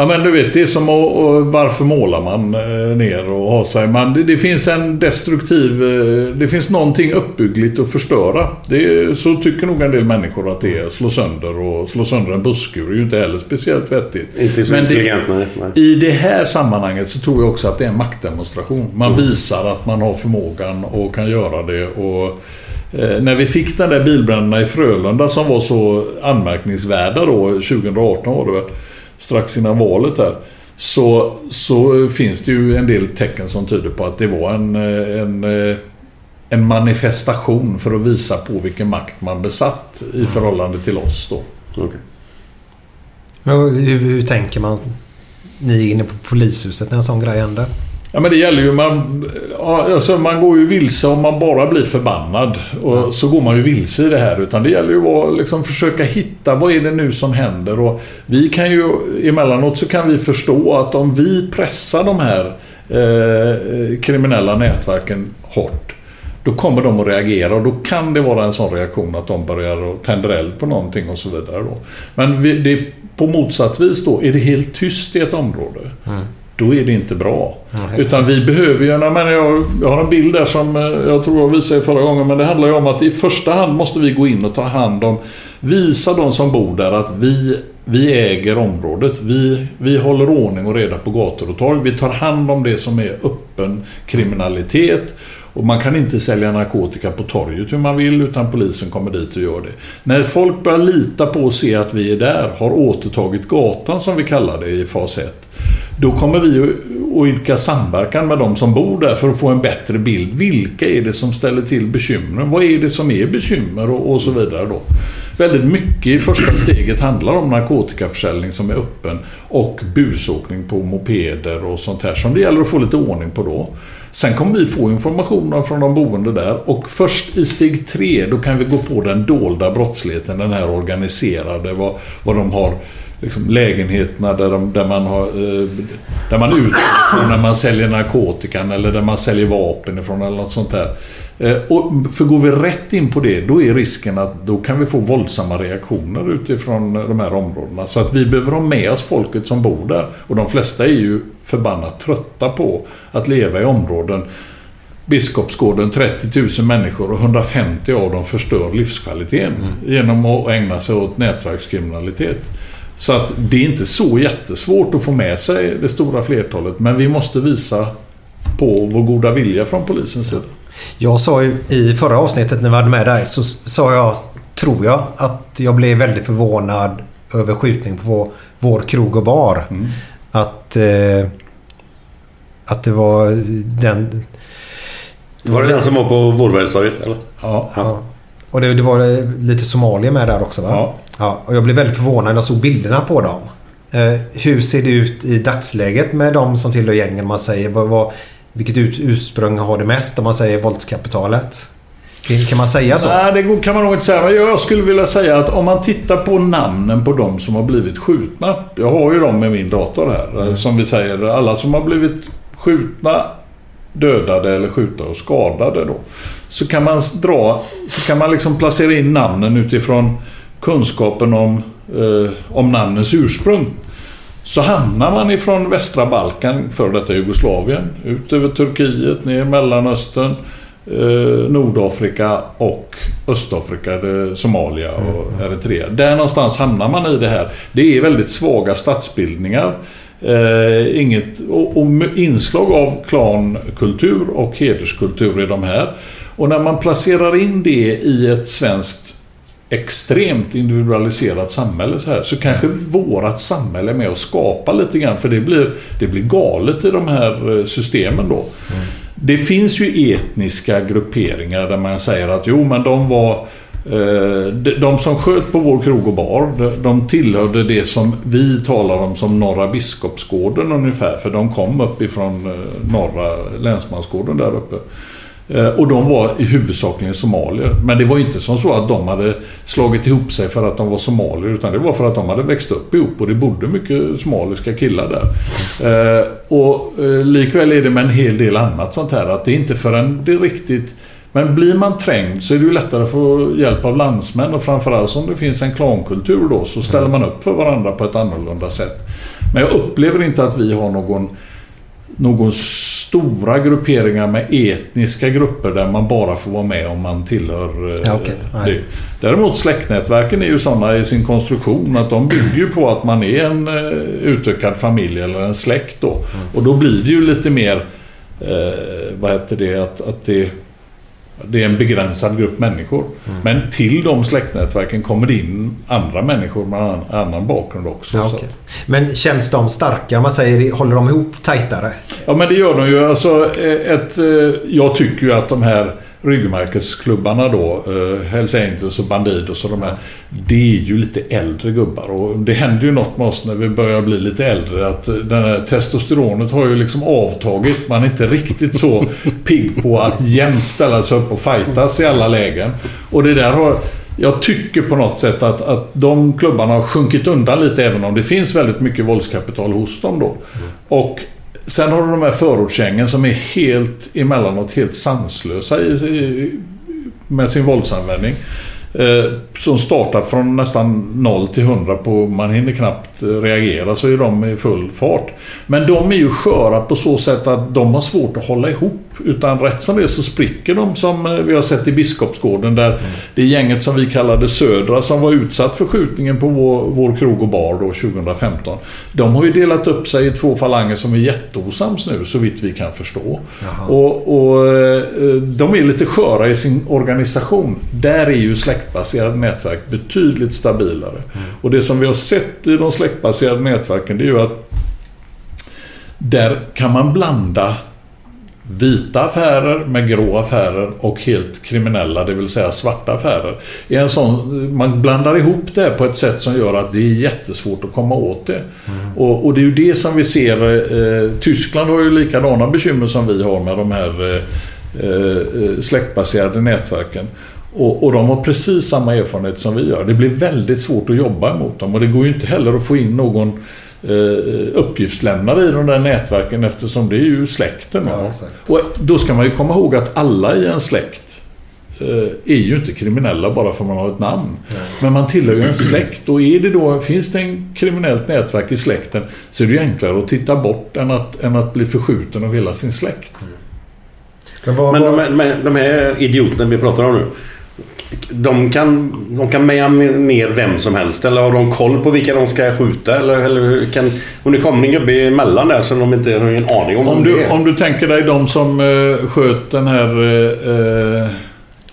Ja men du vet, det är som att, och varför målar man eh, ner och har sig... Man, det, det finns en destruktiv... eh, Det finns någonting uppbyggligt att förstöra. Det, så tycker nog en del människor att det är. Slå sönder och slå sönder en busskur är ju inte heller speciellt vettigt. Inte så Men det- nej. nej. I det här sammanhanget så tror jag också att det är en maktdemonstration. Man visar att man har förmågan och kan göra det. Och, eh, när vi fick den där bilbränderna i Frölunda som var så anmärkningsvärda då, 2018 var det väl, strax innan valet där. Så, så finns det ju en del tecken som tyder på att det var en, eh, en, eh, en manifestation för att visa på vilken makt man besatt i förhållande till oss då. Men hur, hur tänker man? Ni är inne på polishuset när en sån grej händer. Ja men det gäller ju, man, ja, alltså man går ju vilse om man bara blir förbannad. Och så går man ju vilse i det här. Utan det gäller ju att liksom försöka hitta, vad är det nu som händer? Och vi kan ju, emellanåt så kan vi förstå att om vi pressar de här eh, kriminella nätverken hårt. Då kommer de att reagera och då kan det vara en sån reaktion att de börjar att tända eld på någonting och så vidare. Då. Men vi, det, på motsatt vis då, är det helt tyst i ett område. Då är det inte bra. Utan vi behöver ju, jag, menar, jag, jag har en bild där som eh, jag tror jag visade förra gången. Men det handlar ju om att i första hand måste vi gå in och ta hand om, visa de som bor där att vi, vi äger området. Vi, vi håller ordning och reda på gator och torg. Vi tar hand om det som är öppen kriminalitet. Och man kan inte sälja narkotika på torget hur man vill utan polisen kommer dit och gör det. När folk börjar lita på och se att vi är där, har återtagit gatan som vi kallar det i fas 1. Då kommer vi att- idka samverkan med de som bor där för att få en bättre bild. Vilka är det som ställer till bekymren? Vad är det som är bekymmer och, och så vidare då. Väldigt mycket i första steget handlar om narkotikaförsäljning som är öppen och busåkning på mopeder och sånt här som det gäller att få lite ordning på då. Sen kommer vi få informationen från de boende där och först i steg tre då kan vi gå på den dolda brottsligheten, den här organiserade, vad, vad de har liksom lägenheterna där, de, där man har eh, där man utgår från när man säljer narkotikan eller där man säljer vapen ifrån eller något sånt där. Eh, och för går vi rätt in på det, då är risken att då kan vi få våldsamma reaktioner utifrån de här områdena. Så att vi behöver ha med oss folket som bor där. Och de flesta är ju förbannat trötta på att leva i områden Biskopsgården 30 000 människor och 150 av dem förstör livskvaliteten genom att ägna sig åt nätverkskriminalitet. Så att det är inte så jättesvårt att få med sig det stora flertalet men vi måste visa på vår goda vilja från polisens sida. Jag sa ju i förra avsnittet när vi hade med dig så sa jag, tror jag, att jag blev väldigt förvånad över skjutning på vår krog och bar. Att, eh, att det var den... Var det den som var på Vårbergstorget eller? Ja. Ja. Och det, det var lite somalier med där också va? Ja. Ja. Och jag blev väldigt förvånad när jag såg bilderna på dem. Eh, hur ser det ut i dagsläget med de som tillhör gängen? Man säger, vad, vad, vilket ut, ursprung har det mest? Om man säger våldskapitalet. Kan, man säga så? Nej, det kan man nog inte säga. Men jag skulle vilja säga att om man tittar på namnen på de som har blivit skjutna. Jag har ju dem med min dator här. Som vi säger, alla som har blivit skjutna, dödade eller skjutna och skadade då. Så kan man dra, så kan man liksom placera in namnen utifrån kunskapen om, eh, om namnens ursprung. Så hamnar man ifrån västra Balkan, för detta Jugoslavien, ut över Turkiet, ner Mellanöstern, eh, Nordafrika och Östafrika, Somalia och Eritrea. Där någonstans hamnar man i det här. Det är väldigt svaga statsbildningar. Eh, inget, och, och inslag av klankultur och hederskultur i de här. Och när man placerar in det i ett svenskt extremt individualiserat samhälle så här så kanske vårat samhälle är med och skapar lite grann för det blir, det blir galet i de här eh, systemen då. Det finns ju etniska grupperingar där man säger att jo men de var eh, de, som sköt på vår krog och bar, de, de tillhörde det som vi talar om som Norra Biskopsgården ungefär. För de kom uppifrån eh, norra länsmansgården där uppe. Eh, och de var i huvudsakligen somalier. Men det var inte som så att de hade slagit ihop sig för att de var somalier. Utan det var för att de hade växt upp ihop och det bodde mycket somaliska killar där. Eh, och eh, likväl är det med en hel del annat sånt här. Att det är inte förrän det är riktigt... Men blir man trängd så är det ju lättare att få hjälp av landsmän och framförallt om det finns en klankultur då så ställer man upp för varandra på ett annorlunda sätt. Men jag upplever inte att vi har någon någon stora grupperingar med etniska grupper där man bara får vara med om man tillhör eh, Ja. Nej. det. Däremot släktnätverken är ju sådana i sin konstruktion att de bygger ju på att man är en eh, utökad familj eller en släkt då. Och då blir det ju lite mer, eh, vad heter det, att, att det det är en begränsad grupp människor. Men till de släktnätverken kommer det in andra människor med annan, annan bakgrund också. Ja, okej. Men känns de starka? Man säger, håller de ihop tajtare? Ja men det gör de ju. Alltså, eh, ett, eh, jag tycker ju att de här ryggmärkesklubbarna då, eh, Hells Angels och Bandidos och de här. Det är ju lite äldre gubbar och det händer ju något med oss när vi börjar bli lite äldre. Att eh, den här testosteronet har ju liksom avtagit. Man är inte riktigt så pigg på att jämt ställa sig upp och fightas i alla lägen. Och det där har... Jag tycker på något sätt att, att de klubbarna har sjunkit undan lite även om det finns väldigt mycket våldskapital hos dem då. Och Sen har du de här förortsgängen som är helt emellanåt helt sanslösa i, i, med sin våldsanvändning. Eh, som startar från nästan 0 till 100 på, man hinner knappt reagera så är de i full fart. Men de är ju sköra på så sätt att de har svårt att hålla ihop. Utan rätt som det är så spricker de som eh, vi har sett i Biskopsgården där mm. det gänget som vi kallade Södra som var utsatt för skjutningen på vår, vår krog och bar då 2015. De har ju delat upp sig i två falanger som är jätteosams nu så vitt vi kan förstå. Och, och, eh, de är lite sköra i sin organisation. Där är ju släktbaserade nätverk betydligt stabilare. Mm. Och det som vi har sett i de släktbaserade nätverken det är ju att där kan man blanda vita affärer med grå affärer och helt kriminella, det vill säga svarta affärer. I en sån, man blandar ihop det på ett sätt som gör att det är jättesvårt att komma åt det. Mm. Och, och, det är ju det som vi ser. Eh, Tyskland har ju likadana bekymmer som vi har med de här eh, eh, släktbaserade nätverken. Och, och, de har precis samma erfarenhet som vi gör. Det blir väldigt svårt att jobba mot dem och det går ju inte heller att få in någon eh, uppgiftslämnare i de där nätverken eftersom det är ju släkten. Ja, och då ska man ju komma ihåg att alla i en släkt eh, är ju inte kriminella bara för att man har ett namn. Nej. Men man tillhör ju en släkt och är det då, finns det en kriminellt nätverk i släkten så är det ju enklare att titta bort än att, än att bli förskjuten av hela sin släkt. Mm. Men, vad, Men de, här, de här idioterna vi pratar om nu de kan, de kan meja ner vem som helst eller har de koll på vilka de ska skjuta? Eller, eller kan, om det kommer en gubbe emellan där som de inte har en aning om om du, om du tänker dig de som uh, sköt den här uh,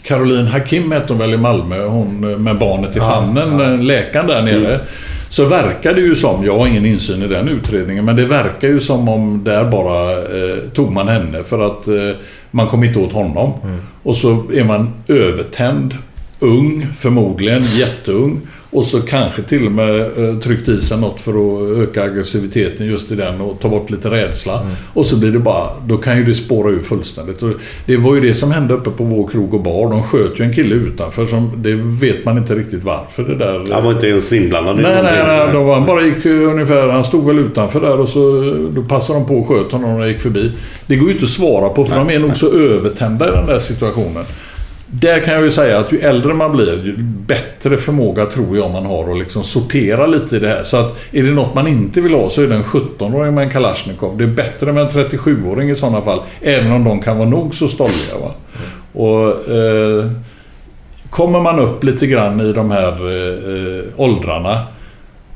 Caroline Hakim hette hon väl i Malmö. Hon med barnet i famnen, ja, ja. läkaren där nere. Mm. Så verkar det ju som, jag har ingen insyn i den utredningen, men det verkar ju som om där bara eh, tog man henne för att eh, man kom inte åt honom. Mm. Och så är man övertänd, ung, förmodligen jätteung. Och så kanske till och med eh, tryckt i sig något för att öka aggressiviteten just i den och ta bort lite rädsla. Mm. Och så blir det bara, då kan ju det spåra ur fullständigt. Och det var ju det som hände uppe på vår krog och bar. De sköt ju en kille utanför som, det vet man inte riktigt varför det där. Han var inte ens inblandad Nej, nej, nej. Var, han bara gick ungefär, han stod väl utanför där och så då passade de på och sköt honom när de gick förbi. Det går ju inte att svara på för nej, de är nog så övertända i den där situationen. Där kan jag ju säga att ju äldre man blir, ju bättre förmåga tror jag man har att liksom sortera lite i det här. Så att är det något man inte vill ha så är det en 17-åring med en Kalashnikov. Det är bättre med en 37-åring i sådana fall. Även om de kan vara nog så stolliga. Va? Och, eh, kommer man upp lite grann i de här eh, åldrarna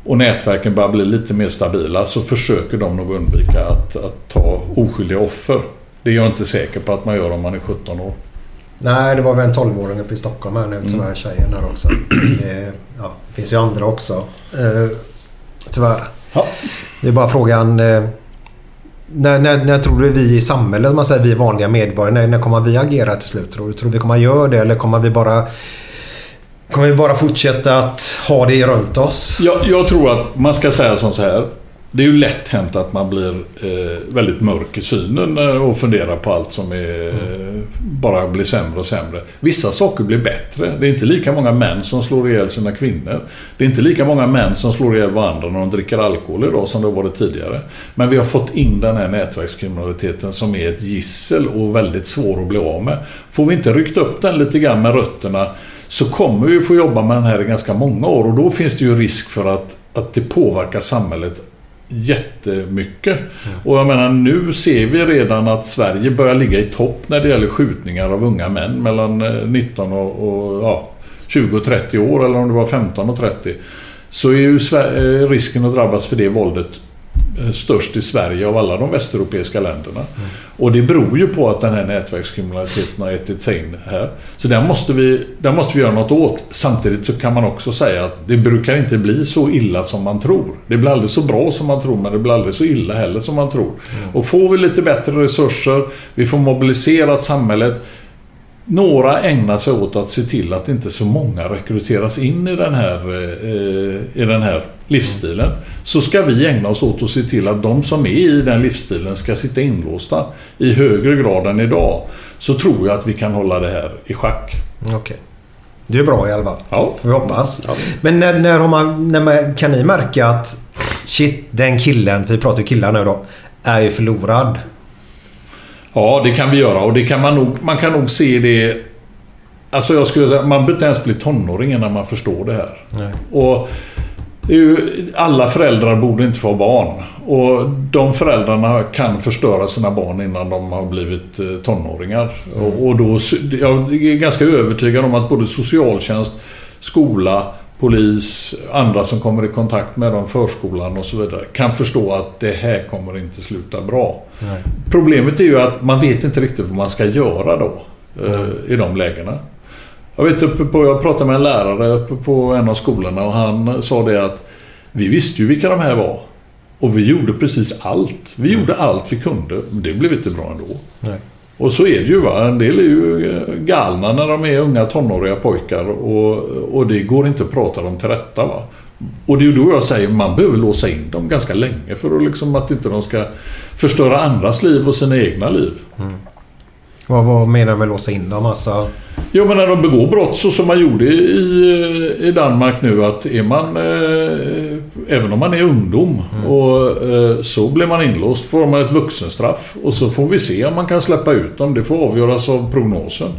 och nätverken börjar bli lite mer stabila så försöker de nog undvika att, att ta oskyldiga offer. Det är jag inte säker på att man gör om man är 17 år. Nej, det var väl en 12-åring uppe i Stockholm här nu mm. tyvärr, tjejen där också. Det, ja, det finns ju andra också. Eh, tyvärr. Ja. Det är bara frågan... Eh, när, när, när tror du vi i samhället, man säger vi vanliga medborgare, när, när kommer vi agera till slut? Tror du? Tror vi kommer göra det eller kommer vi bara... Kommer vi bara fortsätta att ha det runt oss? Jag, jag tror att man ska säga som så här. Det är ju lätt hänt att man blir eh, väldigt mörk i synen och funderar på allt som är, mm. bara blir sämre och sämre. Vissa saker blir bättre. Det är inte lika många män som slår ihjäl sina kvinnor. Det är inte lika många män som slår ihjäl varandra när de dricker alkohol idag som det har varit tidigare. Men vi har fått in den här nätverkskriminaliteten som är ett gissel och väldigt svår att bli av med. Får vi inte ryckt upp den lite grann med rötterna så kommer vi få jobba med den här i ganska många år och då finns det ju risk för att, att det påverkar samhället jättemycket. Mm. Och jag menar nu ser vi redan att Sverige börjar ligga i topp när det gäller skjutningar av unga män mellan 19 eh, och, och ja, 20 och 30 år eller om det var 15 och 30. Så är ju eh, risken att drabbas för det våldet störst i Sverige av alla de västeuropeiska länderna. Mm. Och det beror ju på att den här nätverkskriminaliteten har ätit sig in här. Så där måste, vi, där måste vi göra något åt. Samtidigt så kan man också säga att det brukar inte bli så illa som man tror. Det blir aldrig så bra som man tror, men det blir aldrig så illa heller som man tror. Mm. Och får vi lite bättre resurser, vi får mobiliserat samhället, några ägnar sig åt att se till att inte så många rekryteras in i den här, eh, i den här livsstilen. Så ska vi ägna oss åt att se till att de som är i den livsstilen ska sitta inlåsta i högre grad än idag. Så tror jag att vi kan hålla det här i schack. Okej. Det är bra i alla fall. Ja. Får vi hoppas. Men när, när, man, när man, kan ni märka att shit, den killen, vi pratar ju killar nu då, är ju förlorad. Ja, det kan vi göra och det kan man nog, man kan nog se det... Alltså jag skulle säga, man behöver inte ens bli tonåring innan man förstår det här. Nej. Och det är ju, alla föräldrar borde inte få barn. Och de föräldrarna kan förstöra sina barn innan de har blivit eh, tonåringar. Och, och då, jag är ganska övertygad om att både socialtjänst, skola, polis, andra som kommer i kontakt med dem, förskolan och så vidare, kan förstå att det här kommer inte sluta bra. Nej. Problemet är ju att man vet inte riktigt vad man ska göra då eh, i de lägena. Jag vet uppe på, jag pratade med en lärare uppe på en av skolorna och han sa det att vi visste ju vilka de här var. Och vi gjorde precis allt. Vi gjorde allt vi kunde. Men det blev inte bra ändå. Nej. Och så är det ju. Va? En del är ju eh, galna när de är unga tonåriga pojkar. Och, och det går inte att prata dem till rätta. Va? Och det är ju då jag säger man behöver låsa in dem ganska länge för att, liksom, att inte de ska förstöra andras liv och sina egna liv. Vad, vad menar du med låsa in dem? Alltså, Jo, men när de begår brott så som man gjorde i, i Danmark nu att är man, eh, även om man är ungdom, och, eh, så blir man inlåst får man ett vuxenstraff. Och så får vi se om man kan släppa ut dem. Det får avgöras av prognosen.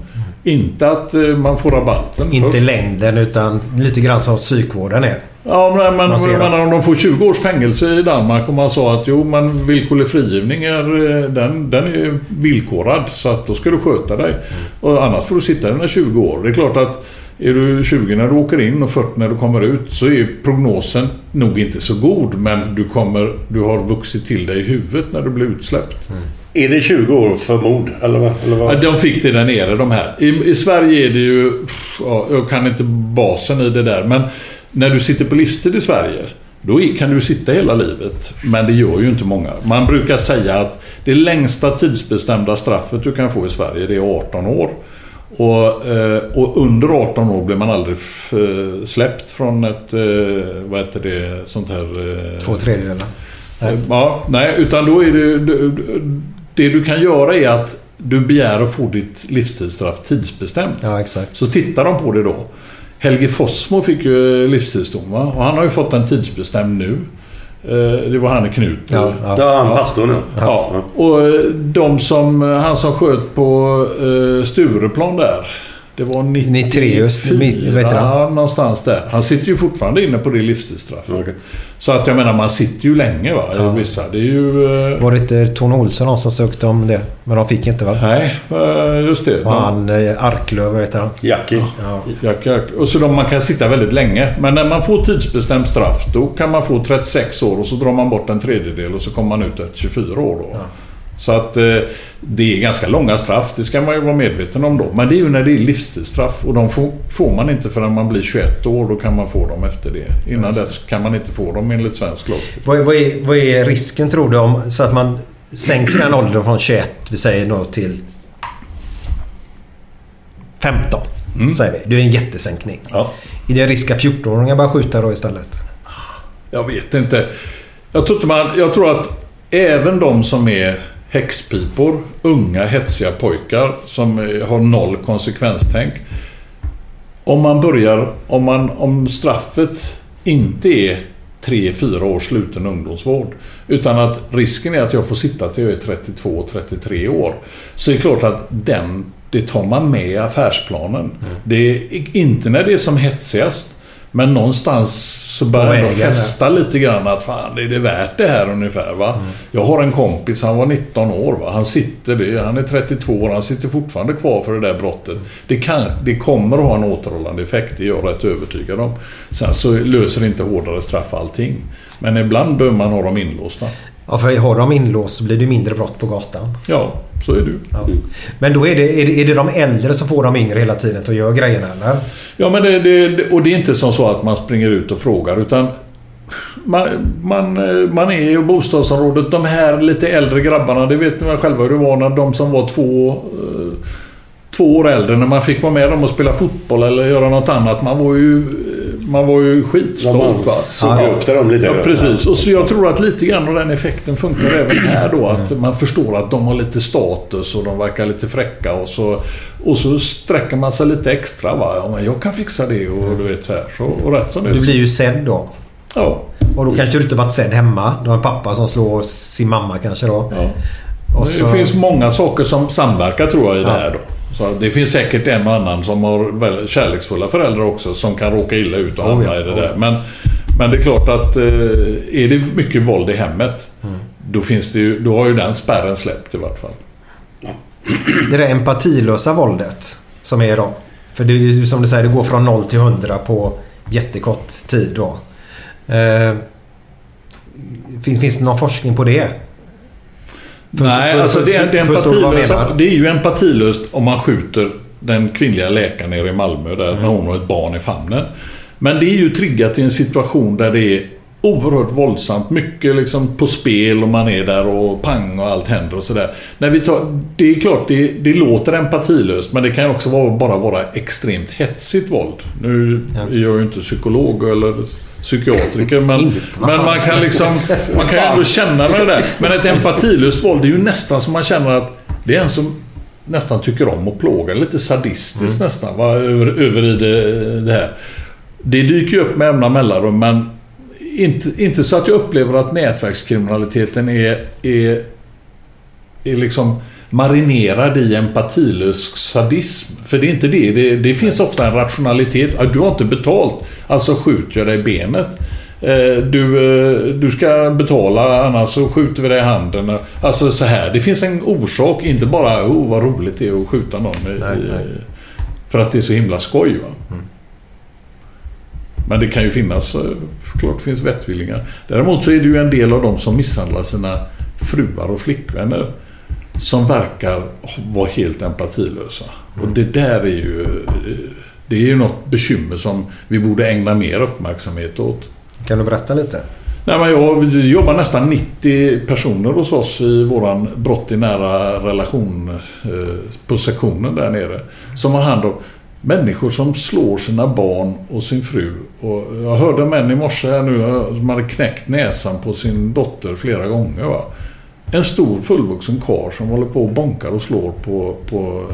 Inte att eh, man får rabatten. inte först. längden utan lite grann som psykvården är. Ja, men, men, Man men om de får 20 års fängelse i Danmark och man sa att jo, men villkorlig frigivning är, eh, den, den är villkorad så att då ska du sköta dig. Och annars får du sitta i 20 år. Det är klart att är du 20 när du åker in och 40 när du kommer ut så är prognosen nog inte så god men du, kommer, du har vuxit till dig i huvudet när du blir utsläppt. Är det 20 år för mord? Eller vad? Eller vad? De fick det där nere de här. I, I Sverige är det ju... Ja, jag kan inte basen i det där men när du sitter på livstid i Sverige då kan du sitta hela livet. Men det gör ju inte många. Man brukar säga att det längsta tidsbestämda straffet du kan få i Sverige det är 18 år. Och, eh, och under 18 år blir man aldrig eh, släppt från ett... eh, Vad heter det? Sånt här... Två tredjedelar. Nej. Ja, nej, utan då är det... Det du kan göra är att du begär att få ditt livstidsstraff tidsbestämt. Ja, exakt. Så tittar de på det då. Helge Fossmo fick ju livstidsdom va? och han har ju fått en tidsbestämd nu. Eh, Det var han i Knut. Ja, ja. Ja, han pastorn ja. Ja, och eh, de som, han som sköt på eh, Stureplan där. Det var 94, Nitreus, mi- vad heter han? Ja, någonstans där. Han sitter ju fortfarande inne på det livstidsstraffet. Okej. Så att jag menar, man sitter ju länge va, Ja. vissa. Det är ju... eh, Var det inte Tony Olsson någon som sökte om det? Men de fick inte va? Nej, eh, just det. Och han eh, Arklöv, vad heter han? Jackie. Ja. Jack, Jack. Och så de, man kan sitta väldigt länge. Men när man får tidsbestämt straff då kan man få 36 år och så drar man bort en tredjedel och så kommer man ut efter 24 år då. Så att eh, det är ganska långa straff, det ska man ju vara medveten om då. Men det är ju när det är livstidsstraff och de får, får man inte förrän man blir 21 år. Då kan man få dem efter det. Innan dess kan man inte få dem enligt svensk lagstiftning. Vad, vad, är, vad är risken tror du om så att man sänker den åldern från 21, vi säger då till 15? Säger vi. Det är en jättesänkning. Ja. Är det risk att 14-åringar börjar skjuta då istället? Jag vet inte. Jag tror, man, jag tror att även de som är häxpipor, unga hetsiga pojkar som eh, har noll konsekvenstänk. Om man börjar, om, man, om straffet inte är 3-4 års sluten ungdomsvård. Utan att risken är att jag får sitta till jag är 32-33 år. Så är det klart att den, det tar man med i affärsplanen. Det är inte när det är som hetsigast. Men någonstans så börjar jag ändå fästa lite grann att fan, är det värt det här ungefär va? Mm. Jag har en kompis, han var 19 år va? Han sitter, det, han är 32 år, han sitter fortfarande kvar för det där brottet. Det, kan, det kommer att ha en återhållande effekt, det är jag rätt övertygad om. Sen så löser inte hårdare straff allting. Men ibland behöver man ha dem inlåsta. Ja, för har de inlåst så blir det mindre brott på gatan. Ja, så är det ju. Ja. Men då är det, är, det, är det de äldre som får de yngre hela tiden och gör grejerna eller? Ja, men det, det, och det är inte som så att man springer ut och frågar utan man, man, man är i bostadsområdet. De här lite äldre grabbarna, det vet ni väl själva hur det var när de som var två, eh, två år äldre när man fick vara med dem och spela fotboll eller göra något annat. Man var ju, man var ju skitstolt. Va? Såg upp till dem lite. Ja, precis. Och så jag tror att lite grann av den effekten funkar även här då. Att man förstår att de har lite status och de verkar lite fräcka. Och så, och så sträcker man sig lite extra. Va? Ja, men jag kan fixa det och du vet så här. Så, och rätt som det Du blir ju sedd då. Ja. Och då kanske du inte varit sedd hemma. Du har en pappa som slår sin mamma kanske då. Ja. Och det så- finns många saker som samverkar tror jag i det Ja. här då. Så det finns säkert en och annan som har väldigt kärleksfulla föräldrar också som kan råka illa ut och Oh, hamna ja. i det Oh, där. Men, men det är klart att eh, är det mycket våld i hemmet Mm. då, finns det ju, då har ju den spärren släppt i vart fall. Det där empatilösa våldet som är idag. För det är ju som du säger, det går från 0 till 100 på jättekort tid då. Eh, finns, finns det någon forskning på det? Nej, för- alltså för- det, är- det, är menar? det är ju empatilöst om man skjuter den kvinnliga läkaren nere i Malmö där Mm. när hon har ett barn i famnen. Men det är ju triggat i en situation där det är oerhört våldsamt. Mycket liksom på spel och man är där och pang och allt händer och sådär. När vi tar, det är klart, det, det låter empatilöst men det kan också vara, bara vara extremt hetsigt våld. Nu är jag ju inte psykolog eller psykiatriker men, men man kan liksom... Man kan ju ändå känna med det där. Men ett empatilöst våld, det är ju nästan som man känner att det är en som nästan tycker om att plåga. Lite sadistiskt nästan, va? Över, över i det, det här. Det dyker ju upp med jämna mellanrum, men inte, inte så att jag upplever att nätverkskriminaliteten är, är, är liksom marinerad i empatilös sadism. För det är inte det. Det, det finns ofta en rationalitet. Du har inte betalt, alltså skjuter jag dig i benet. Eh, Du, eh, du ska betala annars så skjuter vi dig i handen. Alltså så här. Det finns en orsak, inte bara oh, vad roligt det är att skjuta någon. i- Nej, nej. För att det är så himla skoj. Va? Men det kan ju finnas, eh, klart det finns vettvillingar. Däremot så är det ju en del av dem som misshandlar sina fruar och flickvänner som verkar vara helt empatilösa. Och det där är ju... Det är ju något bekymmer som vi borde ägna mer uppmärksamhet åt. Kan du berätta lite? Nej, men jag, vi jobbar nästan 90 personer hos oss i våran brott i nära relation eh, på sektionen där nere. Som har hand om människor som slår sina barn och sin fru. Och jag hörde män i morse här nu som hade knäckt näsan på sin dotter flera gånger. Va? En stor fullvuxen karl som håller på och bonkar och slår på, på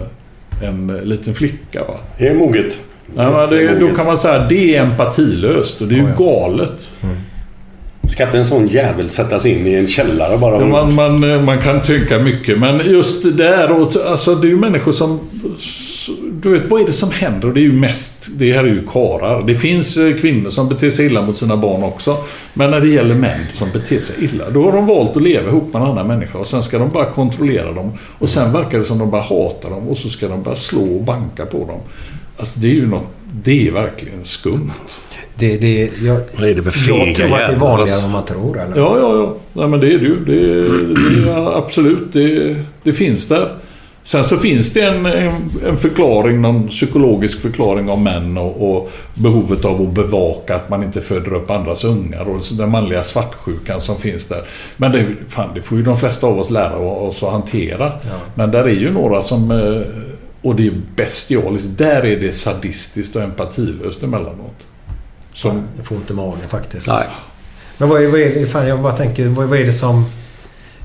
en liten flicka. Va? Det är moget. Nej, men det, då kan man säga att det är empatilöst och det är ju galet. Ska inte en sån jävel sättas in i en källare bara? Ja, Man, man, man kan tänka mycket, men just det där och, alltså det är ju människor som... Du vet, vad är det som händer? Och det är ju mest... Det här är ju karar. Det finns eh, kvinnor som beter sig illa mot sina barn också. Men när det gäller män som beter sig illa, då har de valt att leva ihop med en annan människa och sen ska de bara kontrollera dem. Och sen verkar det som de bara hatar dem och så ska de bara slå och banka på dem. Alltså det är ju något... Det är verkligen skumt. Det, det, jag, Vad är det för jag tror att det är vanligare alltså. än man tror. Eller? Ja, ja, ja. Nej, men det är det ju. Det, det är absolut. Det, det finns där. Sen så finns det en, en, en förklaring, någon psykologisk förklaring om män och, och behovet av att bevaka att man inte föder upp andras ungar och den manliga svartsjukan som finns där. Men det, fan, det får ju de flesta av oss lära oss att hantera. Men där är ju några som... eh, Och det är bestialiskt. Där är det sadistiskt och empatilöst emellanåt. Som, Jag får inte magen faktiskt. Nej. Men vad är, vad är det, fan jag bara tänker, vad, vad är det som...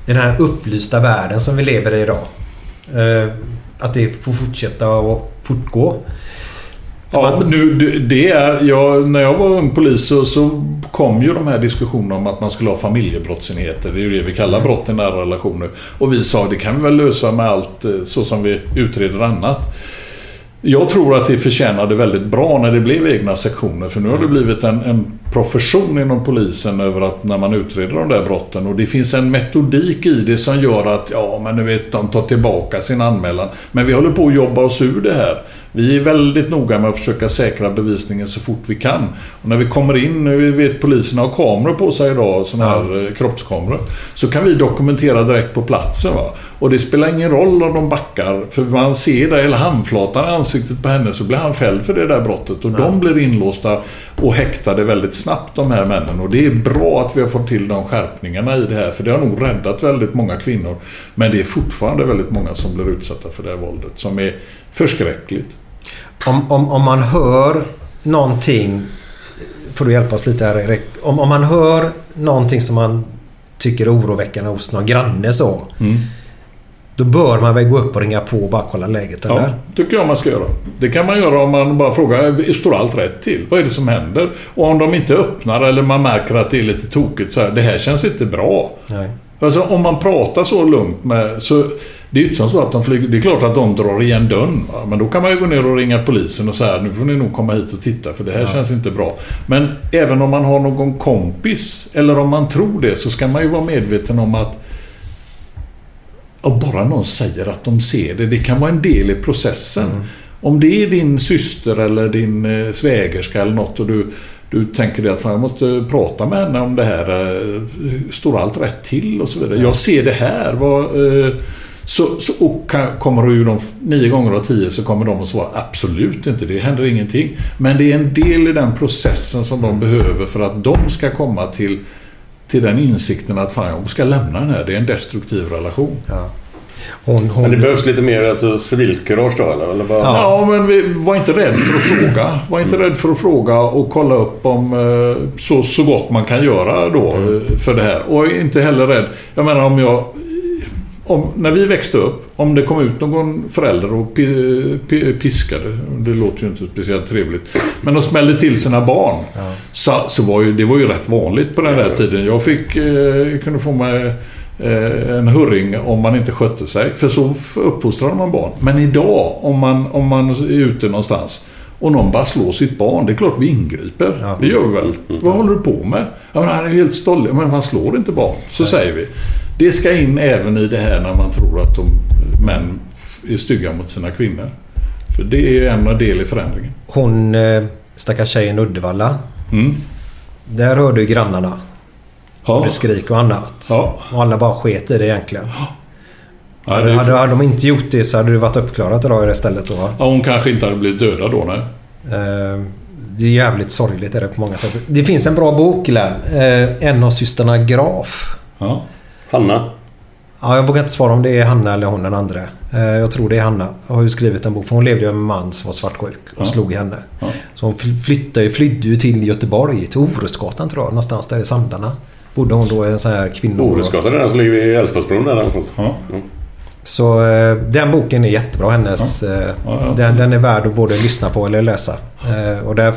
I den här upplysta världen som vi lever i idag. Eh, att det får fortsätta och fortgå. Ja, nu, det- är, jag, när jag var ung polis så, så kom ju de här diskussionerna om att man skulle ha familjebrottsenheter. Det är ju det vi kallar brott i nära relationer. Och vi sa det kan vi väl lösa med allt eh, så som vi utreder annat. Jag tror att det förtjänade väldigt bra när det blev egna sektioner. För nu har det blivit en, en profession inom polisen över att när man utreder de där brotten. Och det finns en metodik i det som gör att, ja men nu vet de tar tillbaka sin anmälan. Men vi håller på att jobba oss ur det här. Vi är väldigt noga med att försöka säkra bevisningen så fort vi kan. Och när vi kommer in, nu vet polisen har kameror på sig idag, sådana här eh, kroppskameror. Så kan vi dokumentera direkt på platsen. Va? Och det spelar ingen roll om de backar. För man ser där hela handflatan i ansiktet på henne så blir han fälld för det där brottet. Och de blir inlåsta och häktade väldigt snabbt de här männen. Och det är bra att vi har fått till de skärpningarna i det här. För det har nog räddat väldigt många kvinnor. Men det är fortfarande väldigt många som blir utsatta för det här våldet. Som är förskräckligt. Om, om, om man hör någonting... Får du hjälpa oss lite här? Om, om man hör någonting som man tycker är oroväckande hos någon granne så. Mm. Då bör man väl gå upp och ringa på och bara kolla läget eller? Ja, tycker jag man ska göra. Det kan man göra om man bara frågar, står allt rätt till? Vad är det som händer? Och om de inte öppnar eller man märker att det är lite tokigt så här, det här känns inte bra. Nej. Alltså om man pratar så lugnt med... Så, det är ju inte så att de flyger... Det är klart att de drar igen dörren. va, Men då kan man ju gå ner och ringa polisen och säga nu får ni nog komma hit och titta för det här känns inte bra. Men även om man har någon kompis eller om man tror det så ska man ju vara medveten om att och bara någon säger att de ser det, det kan vara en del i processen. Om det är din syster eller din eh, svägerska eller något och du, du tänker det att fan, jag måste prata med henne om det här. eh, Står allt rätt till och så vidare. Jag ser det här. Vad, eh, så, så, och kan- kommer du de nio gånger av tio så kommer de att svara absolut inte, det händer ingenting. Men det är en del i den processen som de behöver för att de ska komma till, till den insikten att fan, jag ska lämna den här. Det är en destruktiv relation. Hon, hon, Men det behövs lite mer alltså, civilkurage då eller? eller bara... Ja, men vi, var inte rädd för att fråga. Var inte rädd för att fråga och kolla upp om eh, så, så gott man kan göra då eh, för det här. Och inte heller rädd. Jag menar om jag... Om, när vi växte upp, om det kom ut någon förälder och pi, pi, piskade, det låter ju inte speciellt trevligt, men de smällde till sina barn. Så, så var ju, det var ju rätt vanligt på den där tiden. Jag fick, eh, kunde få mig eh, en hurring om man inte skötte sig. För så uppfostrar man barn. Men idag, om man, om man är ute någonstans och någon bara slår sitt barn, det är klart vi ingriper. Det gör vi väl. Vad håller du på med? Ja, men han är helt stollig. Men man slår inte barn. Så säger vi. Det ska in även i det här när man tror att de, män är stygga mot sina kvinnor. För det är en del i förändringen. hon eh, stackars tjejen i Uddevalla. Mm. Där hörde ju grannarna. Ja. Det skrik och annat. Ja. Och alla bara sket i det egentligen. Ja, hade, det är- hade, hade de inte gjort det så hade det varit uppklarat idag i det stället då. Ja, hon kanske inte hade blivit dödad då, nej. Eh, Det är jävligt sorgligt är det på många sätt. Det finns en bra bok Glenn. Eh, En av systrarna Graf. Ja. Hanna? Ja, jag vågar inte svara om det är Hanna eller hon den andra. Eh, Jag tror det är Hanna. Jag har ju skrivit en bok. För hon levde ju med en man som var svartsjuk och Ja. slog henne. Ja. Så hon fly- flyttade, flydde ju till Göteborg. Till Orustgatan tror jag. Någonstans där i Sandarna. Bodde hon då i en sån här kvinnor... Orustgatan är den som ligger vid Älvsborgsbron där någonstans. Ja. Så eh, den boken är jättebra. Hennes, eh, Ja, ja. Den, den är värd att både lyssna på eller läsa. Och där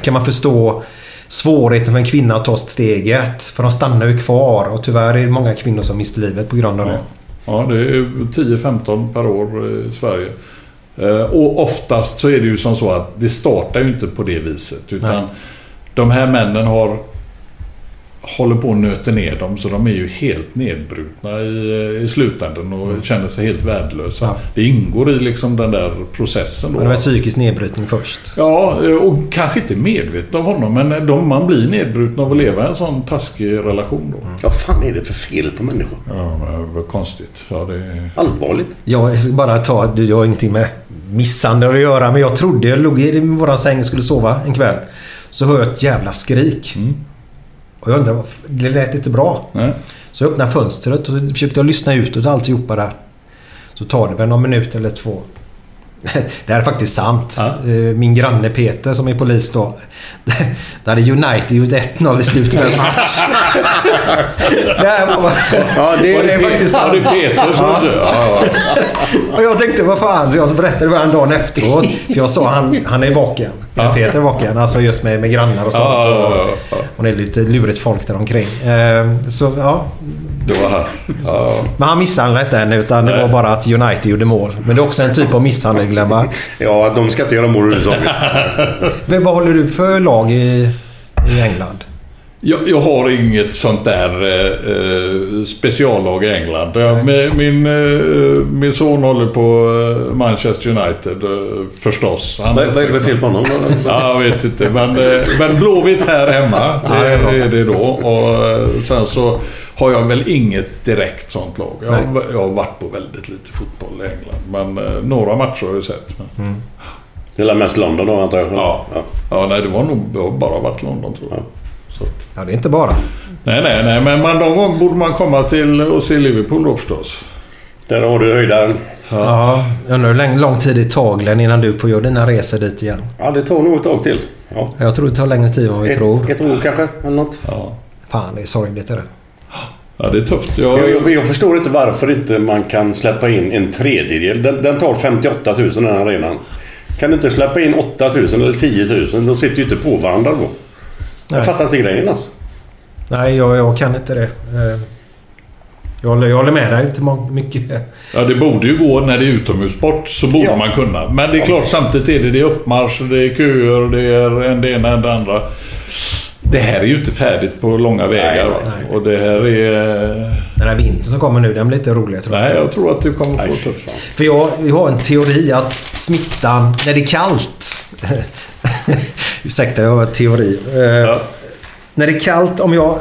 kan man förstå svårigheten för en kvinna att ta steget. För de stannar ju kvar och tyvärr är det många kvinnor som mist livet på grund av det. Ja, det är 10-15 per år i Sverige. Eh, Och oftast så är det ju som så att det startar ju inte på det viset. Utan Nej. de här männen har håller på att nöter ner dem så de är ju helt nedbrutna i, i slutändan och känner sig helt värdelösa. Ja. Det ingår i liksom den där processen. Då. Men det var psykisk nedbrytning först. Ja, och kanske inte medveten av honom men de, man blir nedbruten av att leva i en sån taskig relation då. Vad fan är det för fel på människor? Ja, men vad konstigt. Ja, det... Allvarligt. Jag ska bara ta, du jag har ingenting med misshandel att göra men jag trodde jag låg i våran säng och skulle sova en kväll. Så hör jag ett jävla skrik. Och jag undrar, vad- det lät inte bra. Nej. Så jag öppnade fönstret och försökte jag lyssna utåt alltihopa där. Så tar det väl någon minut eller två. Det här är faktiskt sant. Ja. Eh, Min granne Peter som är polis då. Där hade United gjort 1-0 i slutet av en match. Det här var, Ja, det och det är faktiskt Ja, sant. det är Peter som Ja. ja. ja, ja. Och jag tänkte, vad fan? Så jag berättade för honom dagen efteråt. För jag sa, han, han är vaken. Peter är vaken. Alltså just med, med grannar och sånt. Ja, ja, ja, Och, ja. och det är lite lurigt folk där omkring. Eh, Så ja. Det var. Ja. Men han misshandlade inte henne utan det Nej. var bara att United gjorde mål. Men det är också en typ av misshandel, va? Ja, de ska inte göra mål överhuvudtaget. Men vad håller du för lag i, i England? Jag, jag har inget sånt där eh, eh, speciallag i England. Jag, min, min, eh, min son håller på eh, Manchester United eh, förstås. Han Vad vad är det för fel på honom? Ja, jag vet inte. Men, eh, men Blåvitt här hemma, det är det då. Och eh, sen så har jag väl inget direkt sånt lag. Jag, har- jag har varit på väldigt lite fotboll i England. Men eh, några matcher har jag sett. Men, Det är mest London då antar jag? Ja. ja, nej det var nog det har bara varit London tror jag. Så att, Ja, det är inte bara. nej, nej, nej. Men man, någon gång borde man komma till och se Liverpool då förstås. Där har du höjdaren. Ja. Jag undrar hur länge, lång tid det tar Glenn innan du får göra dina resor dit igen. Ja, det tar nog ett tag till. Ja. Jag tror det tar längre tid än vad vi tror. Ett, ett år kanske, eller något. Ja, Fan, det är sorgligt är det. Ja det är tufft. Jag, Jag, jag, jag förstår inte varför inte man kan släppa in en tredjedel. Den, den tar 58 000 den här arenan. Kan du inte släppa in 8 000 eller 10 000? De sitter ju inte på varandra då. Jag Nej. fattar inte grejen alltså. Nej, jag, jag kan inte det. Eh, Jag håller, jag håller med dig inte mycket. Ja, det borde ju gå när det är utomhussport. Så borde Ja. man kunna. Men det är klart, samtidigt är det, det är uppmarsch, det är köer, det är en det ena än det andra. Det här är ju inte färdigt på långa vägar. Nej, nej. Och det här är... Den här vintern som kommer nu, den blir lite rolig tror. Nej, jag tror att du kommer få tufft. För jag, jag har en teori att smittan, när det är kallt... Ursäkta, jag har en teori. Eh, Ja. När det är kallt, om jag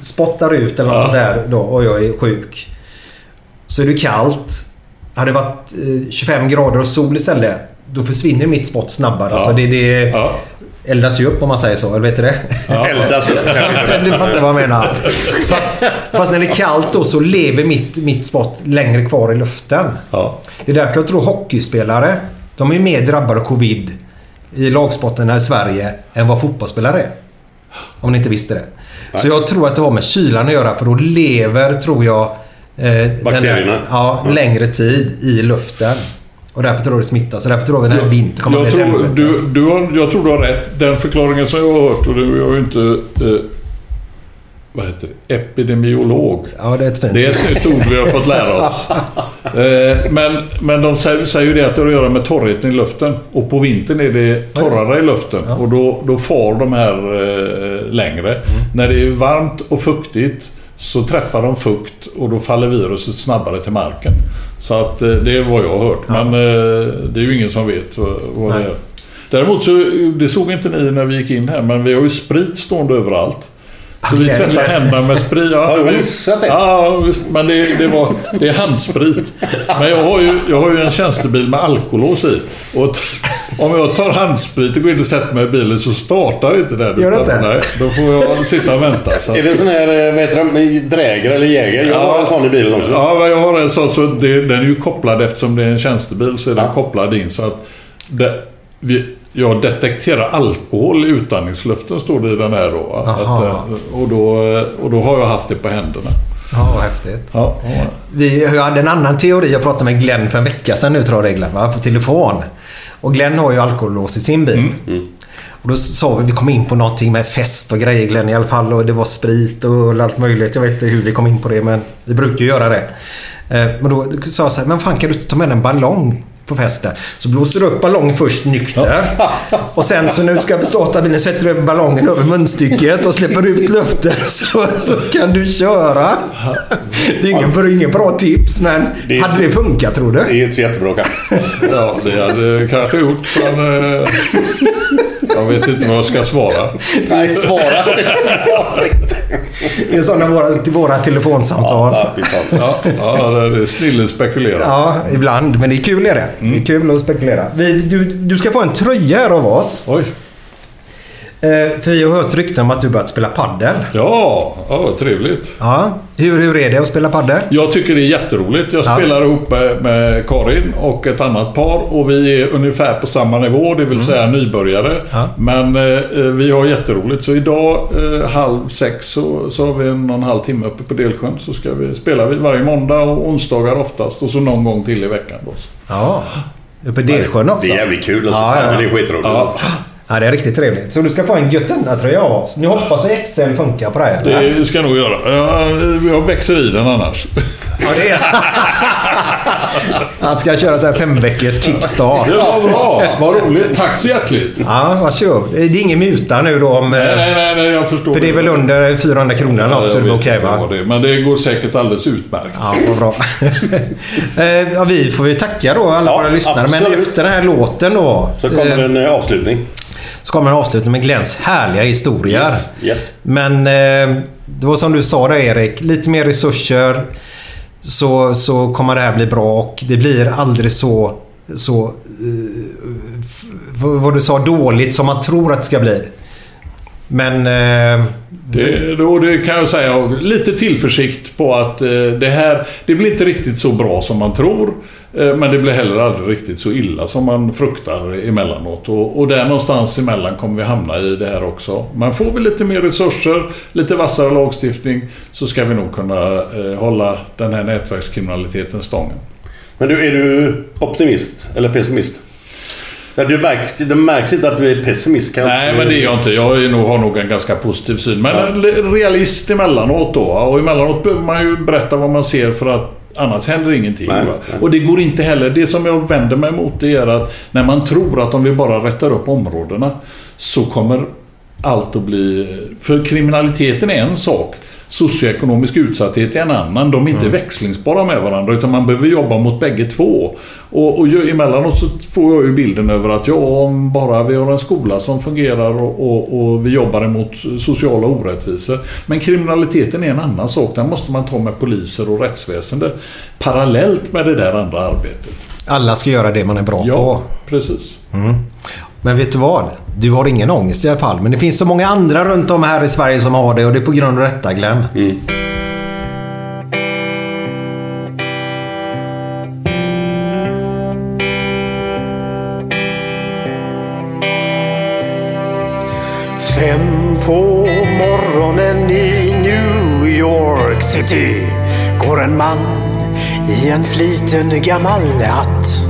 spottar ut eller något Ja. sånt där då och jag är sjuk. Så är det kallt. Hade det varit eh, 25 grader och sol istället. Då försvinner mitt spott snabbare. Alltså det, det Ja. Eldas ju upp om man säger så. Eller vet du det? Eldas upp. du fattar vad jag menar. Fast, fast när det är kallt då så lever mitt, mitt spott längre kvar i luften. Ja. Det är därför jag tror hockeyspelare, de är mer drabbade av covid i lagsporterna i Sverige än vad fotbollsspelare är. Om ni inte visste det. Så jag tror att det har med kylan att göra för då lever, tror jag, eh, den Bakterierna. där- ja, längre tid i luften. Och det smittar. Så att den här vintern kommer Jag tror, du, du har, jag tror du har rätt. Den förklaringen som jag har hört, och du jag är ju inte... Eh, vad heter det? Epidemiolog. Ja, det är ett fint. Det är ett nytt ord vi har fått lära oss. Eh, men, men de säger, säger ju det att det har att göra med torrheten i luften. Och på vintern är det torrare i luften. Och då, då far de här eh, längre. Mm. När det är varmt och fuktigt så träffar de fukt och då faller viruset snabbare till marken. Så att eh, det är vad jag har hört. Men eh, det är ju ingen som vet vad, vad det Nej. är. Däremot så, det såg inte ni när vi gick in här, men vi har ju sprit stående överallt. Så vi tvättar händerna med sprit. Ja, Har vi- missat det? Ja, visst. Men det, det, var, det är handsprit. Men jag har, ju, jag har ju en tjänstebil med alkolås i. Och om jag tar handsprit och går in och sätter mig i bilen så startar inte den. Gör det utan- inte? Nej, då får jag sitta och vänta. Så. Är det en sån här, eh, vad heter de, Dräger eller Jäger? Jag har en sån i bilen också. Ja, jag har en sån. Så det, den är ju kopplad eftersom det är en tjänstebil så är den Ja. kopplad in. Så att det, vi, jag detekterar alkohol i utandningsluften står det i den här då. Att, eh, och, då och då har jag haft det på händerna. Ja, vad häftigt. Ja, ja. Vi jag hade en annan teori. Jag pratade med Glenn för en vecka sedan nu tror jag reglerna, på telefon. Och Glenn har ju alkohollås i sin bil. Och då sa vi, vi kom in på någonting med fest och grejer Glenn i alla fall. Och det var sprit och allt möjligt. Jag vet inte hur vi kom in på det men vi brukar ju göra det. Eh, Men då sa jag så här, men fan kan du ta med en ballong på festen? Så blåser du upp ballongen först nykter. Och sen så när du ska starta bilen sätter du ballongen över munstycket och släpper ut luften så, så kan du köra. Det är ingen, ingen bra tips men Det- hade det funkat tror du? Det är inte jättebra kanske. Ja, det hade kanske gjort, men... Jag vet inte vad jag ska svara. Nej, svara inte. Det är sådana våra, våra telefonsamtal. Ja. Ja, ja det är snillen spekulerar. Ja, ibland. Men det är kul är det. Det är kul att spekulera. Vi, du, du ska få en tröja här av oss. Oj. Eh, för vi har hört rykten om att du börjat spela paddel. Ja, ja vad trevligt. Ja. Hur, hur är det att spela paddel? Jag tycker det är jätteroligt. Jag Ja. spelar ihop med, med Karin och ett annat par och vi är ungefär på samma nivå, det vill säga nybörjare. Mm. Ja. Men eh, vi har jätteroligt. Så idag eh, halv sex så, så har vi en och en halv timme uppe på Delsjön. Så ska vi, spelar vi varje måndag och onsdagar oftast och så någon gång till i veckan. Då. Ja. Uppe i Delsjön också. Det är jävligt kul alltså. Ja, ja, det är skitroligt. Ja. Ja, det är riktigt trevligt. Så du ska få en Göttunga-tröja av oss. Nu hoppas jag XL funkar på dig. eller? Det ska jag nog göra. Jag, jag växer i den annars. Ja, det är... Han ska köra så här fem veckors kickstart. Det var bra. Vad roligt. Tack så hjärtligt. Ja, varsågod. Det är ingen muta nu då om... Nej, nej, nej, nej jag förstår. För det är väl under 400 kronor eller något så det är okej va? det Men det går säkert alldeles utmärkt. Ja, vad bra. Eh, ja, vi får ju tacka då alla Ja, våra lyssnare. Men absolut. efter den här låten då. Så kommer eh, en eh, avslutning. Så kommer en avslutning med Glenns härliga historier. Yes, yes. Men eh, det var som du sa där Erik. Lite mer resurser. Så, så kommer det här bli bra och det blir aldrig så... så eh, vad du sa, dåligt som man tror att det ska bli. Men... Eh, Det, då, det kan jag säga. Lite tillförsikt på att eh, det här... Det blir inte riktigt så bra som man tror. Eh, men det blir heller aldrig riktigt så illa som man fruktar emellanåt. Och, och där någonstans emellan kommer vi hamna i det här också. Men får vi lite mer resurser, lite vassare lagstiftning så ska vi nog kunna eh, hålla den här nätverkskriminaliteten stången. Men du, är du optimist eller pessimist? Ja, du märks, det märks inte att du är pessimist kanske. Nej, men det är jag inte. Jag är nog, har nog en ganska positiv syn. Men en realist emellanåt då. Och emellanåt behöver man ju berätta vad man ser för att annars händer ingenting. Nej, nej. Och det går inte heller. Det som jag vänder mig emot det är att när man tror att om vi bara rättar upp områdena så kommer allt att bli... För kriminaliteten är en sak. Socioekonomisk utsatthet är en annan. De är inte växlingsbara med varandra utan man behöver jobba mot bägge två. Och, och emellanåt så får jag ju bilden över att ja, om bara vi har en skola som fungerar och, och, och vi jobbar emot sociala orättvisor. Men kriminaliteten är en annan sak. Den måste man ta med poliser och rättsväsende parallellt med det där andra arbetet. alla ska göra det man är bra Ja, på. precis. Men vet du vad? Du har ingen ångest i alla fall. Men det finns så många andra runt om här i Sverige som har det och det är på grund av detta Glenn. Fem på morgonen i New York City går en man i en sliten gammal hatt.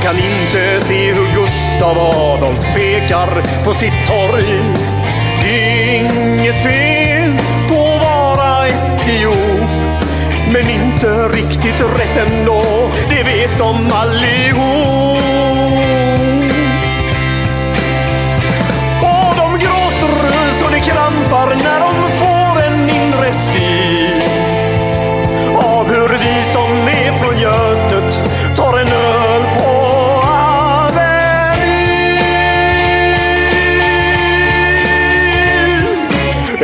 De kan inte se hur Gustav Adolf pekar på sitt torg. Det är inget fel på att vara etiop. Men inte riktigt rätt ändå, det vet de allihop. Och de gråter så det krampar när de får en inre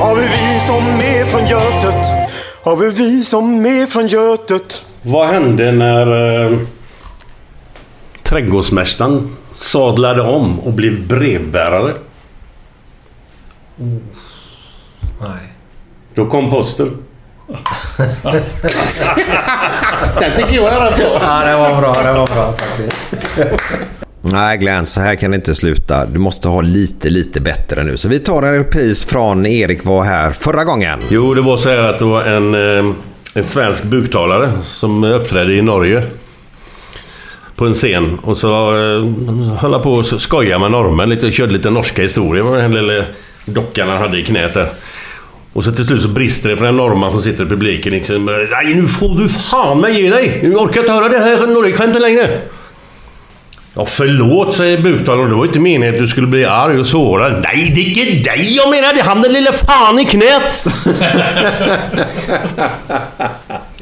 Har vi vi som är från Götet? Har vi vi som är från Götet? Vad hände när eh, trädgårdsmästaren sadlade om och blev brevbärare? Nej. Då kom posten. Den tycker jag är rätt bra. Ja, det var bra. Det var bra faktiskt. Nej Glenn, så här kan det inte sluta. Du måste ha lite, lite bättre nu. Så vi tar en repris från Erik var här förra gången. Jo, det var så här att det var en, eh, en svensk buktalare som uppträdde i Norge. På en scen. Och så eh, höll han på att skoja med norrmän lite och körde lite norska historier med den lilla dockan han hade i knät där. Och så till slut så brister det för en norrman som sitter i publiken liksom. Nej, nu får du fan mig ge dig! Nu orkar jag inte höra det här Norgeskämtet längre. Ja, förlåt, säger buktalaren. Det var inte meningen att du skulle bli arg och sårad. Nej, det är inte dig jag menar. Det är han den lilla fan i knät.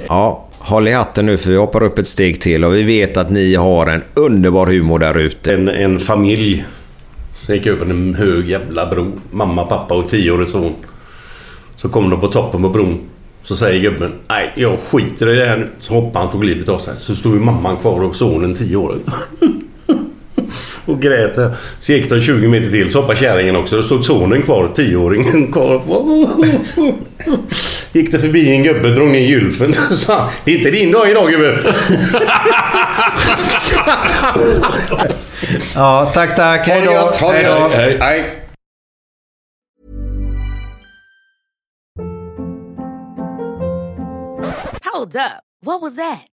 Ja, håll i hatten nu för vi hoppar upp ett steg till och vi vet att ni har en underbar humor där ute. En, en familj som gick över en hög jävla bro. Mamma, pappa och tioårig son. Så kom de på toppen på bron. Så säger gubben, nej jag skiter i det här nu. Så hoppade han och tog livet av sig. Så stod ju mamman kvar och sonen tio år. och grät. Så gick de 20 meter till så hoppade kärringen också. Då stod sonen kvar, tioåringen kvar. Gick det förbi en gubbe, drog ner gylfen och sa Det är inte din dag idag gubbe. Ja, tack, tack. Hej då. Hej då. Hej. Hold up. What was that?